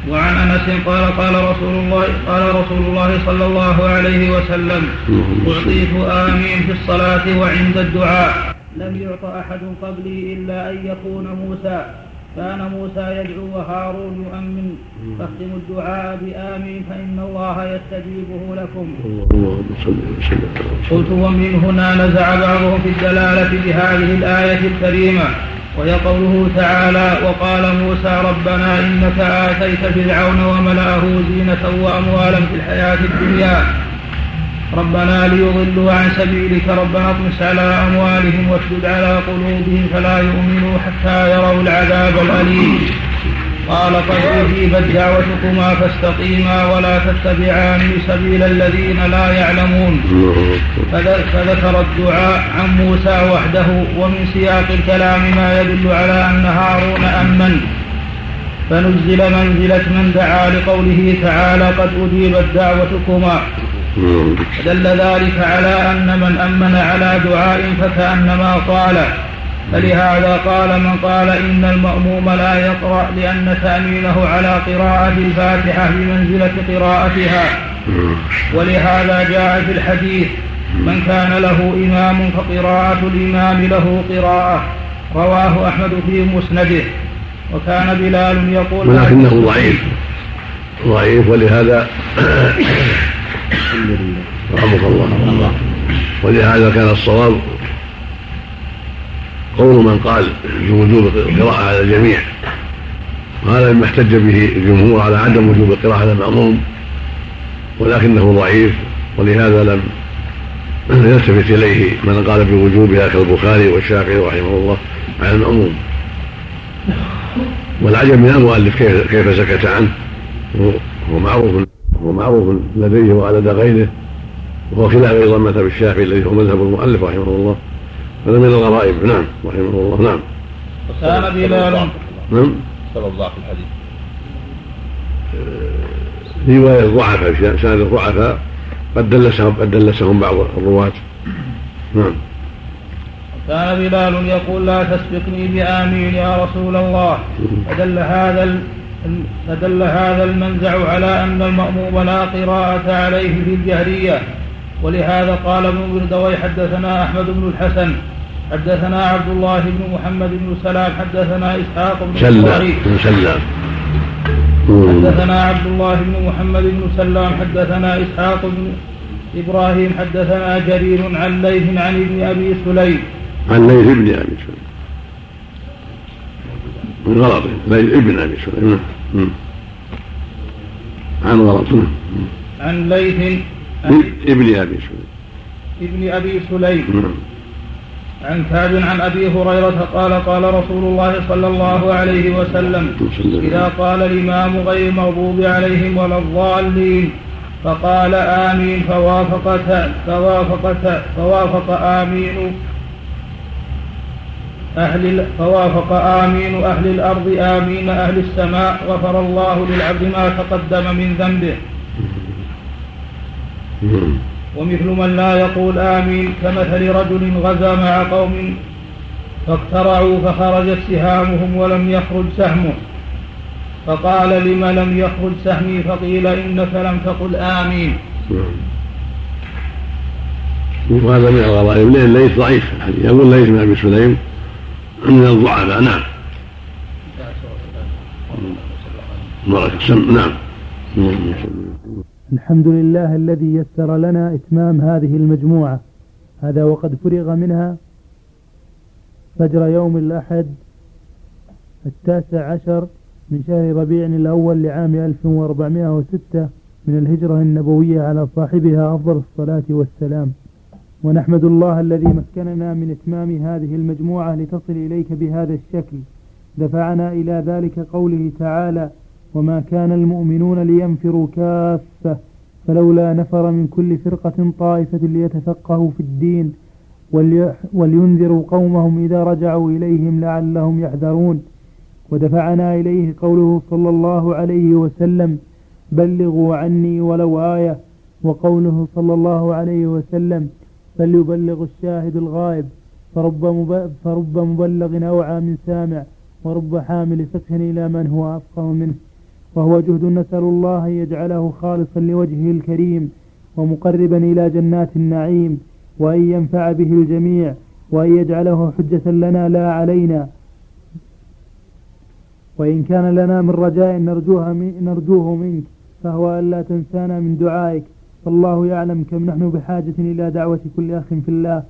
وعن أنس قال قال رسول الله قال رسول الله صلى الله عليه وسلم أعطيت آمين في الصلاة وعند الدعاء. لم يعط أحد قبلي إلا أن يكون موسى. كان موسى يدعو وهارون يؤمن. فاختموا الدعاء بآمين فإن الله يستجيبه لكم. قلت ومن هنا نزع بعضهم في الدلالة بهذه الآية الكريمة وهي قوله تعالى وقال موسى ربنا إنك آتيت فرعون وملأه زينة وأموالا في الحياة الدنيا. ربنا ليضلوا عن سبيلك ربنا اطمس على أموالهم واشدد على قلوبهم فلا يؤمنوا حتى يروا العذاب الأليم. قال قد أجيبت دعوتكما فاستقيما ولا تتبعان سبيل الذين لا يعلمون. فذكر الدعاء عن موسى وحده ومن سياق الكلام ما يدل على أن هارون أمن. فنزل منزلة من دعا لقوله تعالى قد أجيبت دعوتكما. دل ذلك على أن من أمن على دعاء فكأنما قال فلهذا قال من قال إن المأموم لا يقرأ لأن تأمينه على قراءة الفاتحة بمنزلة قراءتها. ولهذا جاء في الحديث من كان له إمام فقراءة الإمام له قراءة رواه أحمد في مسنده. وكان بلال يقول ولكنه ضعيف ضعيف ولهذا رحمك الله. ولهذا كان الصواب قول من قال بوجوب القراءة على الجميع وهذا مما احتج به الجمهور على عدم وجوب القراءة على المأموم ولكنه ضعيف ولهذا لم يلتفت إليه من قال بوجوبها كالبخاري والشافعي رحمه الله على المأموم. والعجب من المؤلف كيف, كيف سكت عنه هو معروف هو معروف لديه ولدى غيره وهو خلاف أيضا مذهب الشافعي الذي هو مذهب المؤلف رحمه الله. هذا من الغرائب. نعم رحمه الله. نعم. وكان بلال نعم. سبب ضعف الحديث رواية ضعفاء سند الضعفاء. قد دلسهم قد دلسهم بعض الرواة. نعم. كان بلال يقول لا تسبقني بآمين يا رسول الله. فدل هذا فدل هذا المنزع على أن المأموم لا قراءة عليه في الجهرية. ولهذا قال ابن بردوي حدثنا أحمد بن الحسن حدثنا عبد الله بن محمد بن سلام حدثنا إسحاق بن سلام سلام حدثنا عبد الله بن محمد بن سلام حدثنا إسحاق بن إبراهيم حدثنا جرير عن ليث عن ابن أبي سليم. عن ليث بن أبي سليم. من غلط ليث ابن أبي سليم عن غلط عن ليث ابن أبي سليم ابن أبي سليم. عن كعب عن أبي هريرة قال قال رسول الله صلى الله عليه وسلم إذا قال الإمام غير المغضوب عليهم ولا الضالين فقال آمين فوافقت فوافقت فوافق آمين. أهل فوافق آمين أهل الأرض آمين أهل السماء غفر الله للعبد ما تقدم من ذنبه. ومثل من لا يقول آمين كمثل رجل غزا مع قوم فاقترعوا فخرجت سهامهم ولم يخرج سهمه. فقال لم لم يخرج سهمي؟ فقيل إنك لم تقل آمين. وهذا من الغرائب ليث ضعيف. يقول ليث بن أبي سليم من الضعفاء نعم. نعم. الحمد لله الذي يسر لنا إتمام هذه المجموعة. هذا وقد فرغ منها فجر يوم الأحد التاسع عشر من شهر ربيع الأول لعام 1406 من الهجرة النبوية على صاحبها أفضل الصلاة والسلام. ونحمد الله الذي مكننا من إتمام هذه المجموعة لتصل إليك بهذا الشكل. دفعنا إلى ذلك قوله تعالى وما كان المؤمنون لينفروا كافة فلولا نفر من كل فرقة طائفة ليتفقهوا في الدين ولينذروا قومهم إذا رجعوا إليهم لعلهم يحذرون. ودفعنا إليه قوله صلى الله عليه وسلم بلغوا عني ولو آية. وقوله صلى الله عليه وسلم فليبلغ الشاهد الغائب فرب, فرب مبلغ أوعى من سامع ورب حامل فقه إلى من هو أفقه منه. وهو جهد نسأل الله أن يجعله خالصا لوجهه الكريم ومقربا إلى جنات النعيم وأن ينفع به الجميع وأن يجعله حجة لنا لا علينا. وإن كان لنا من رجاء نرجوه منك فهو ألا تنسانا من دعائك. فالله يعلم كم نحن بحاجة إلى دعوة كل أخ في الله.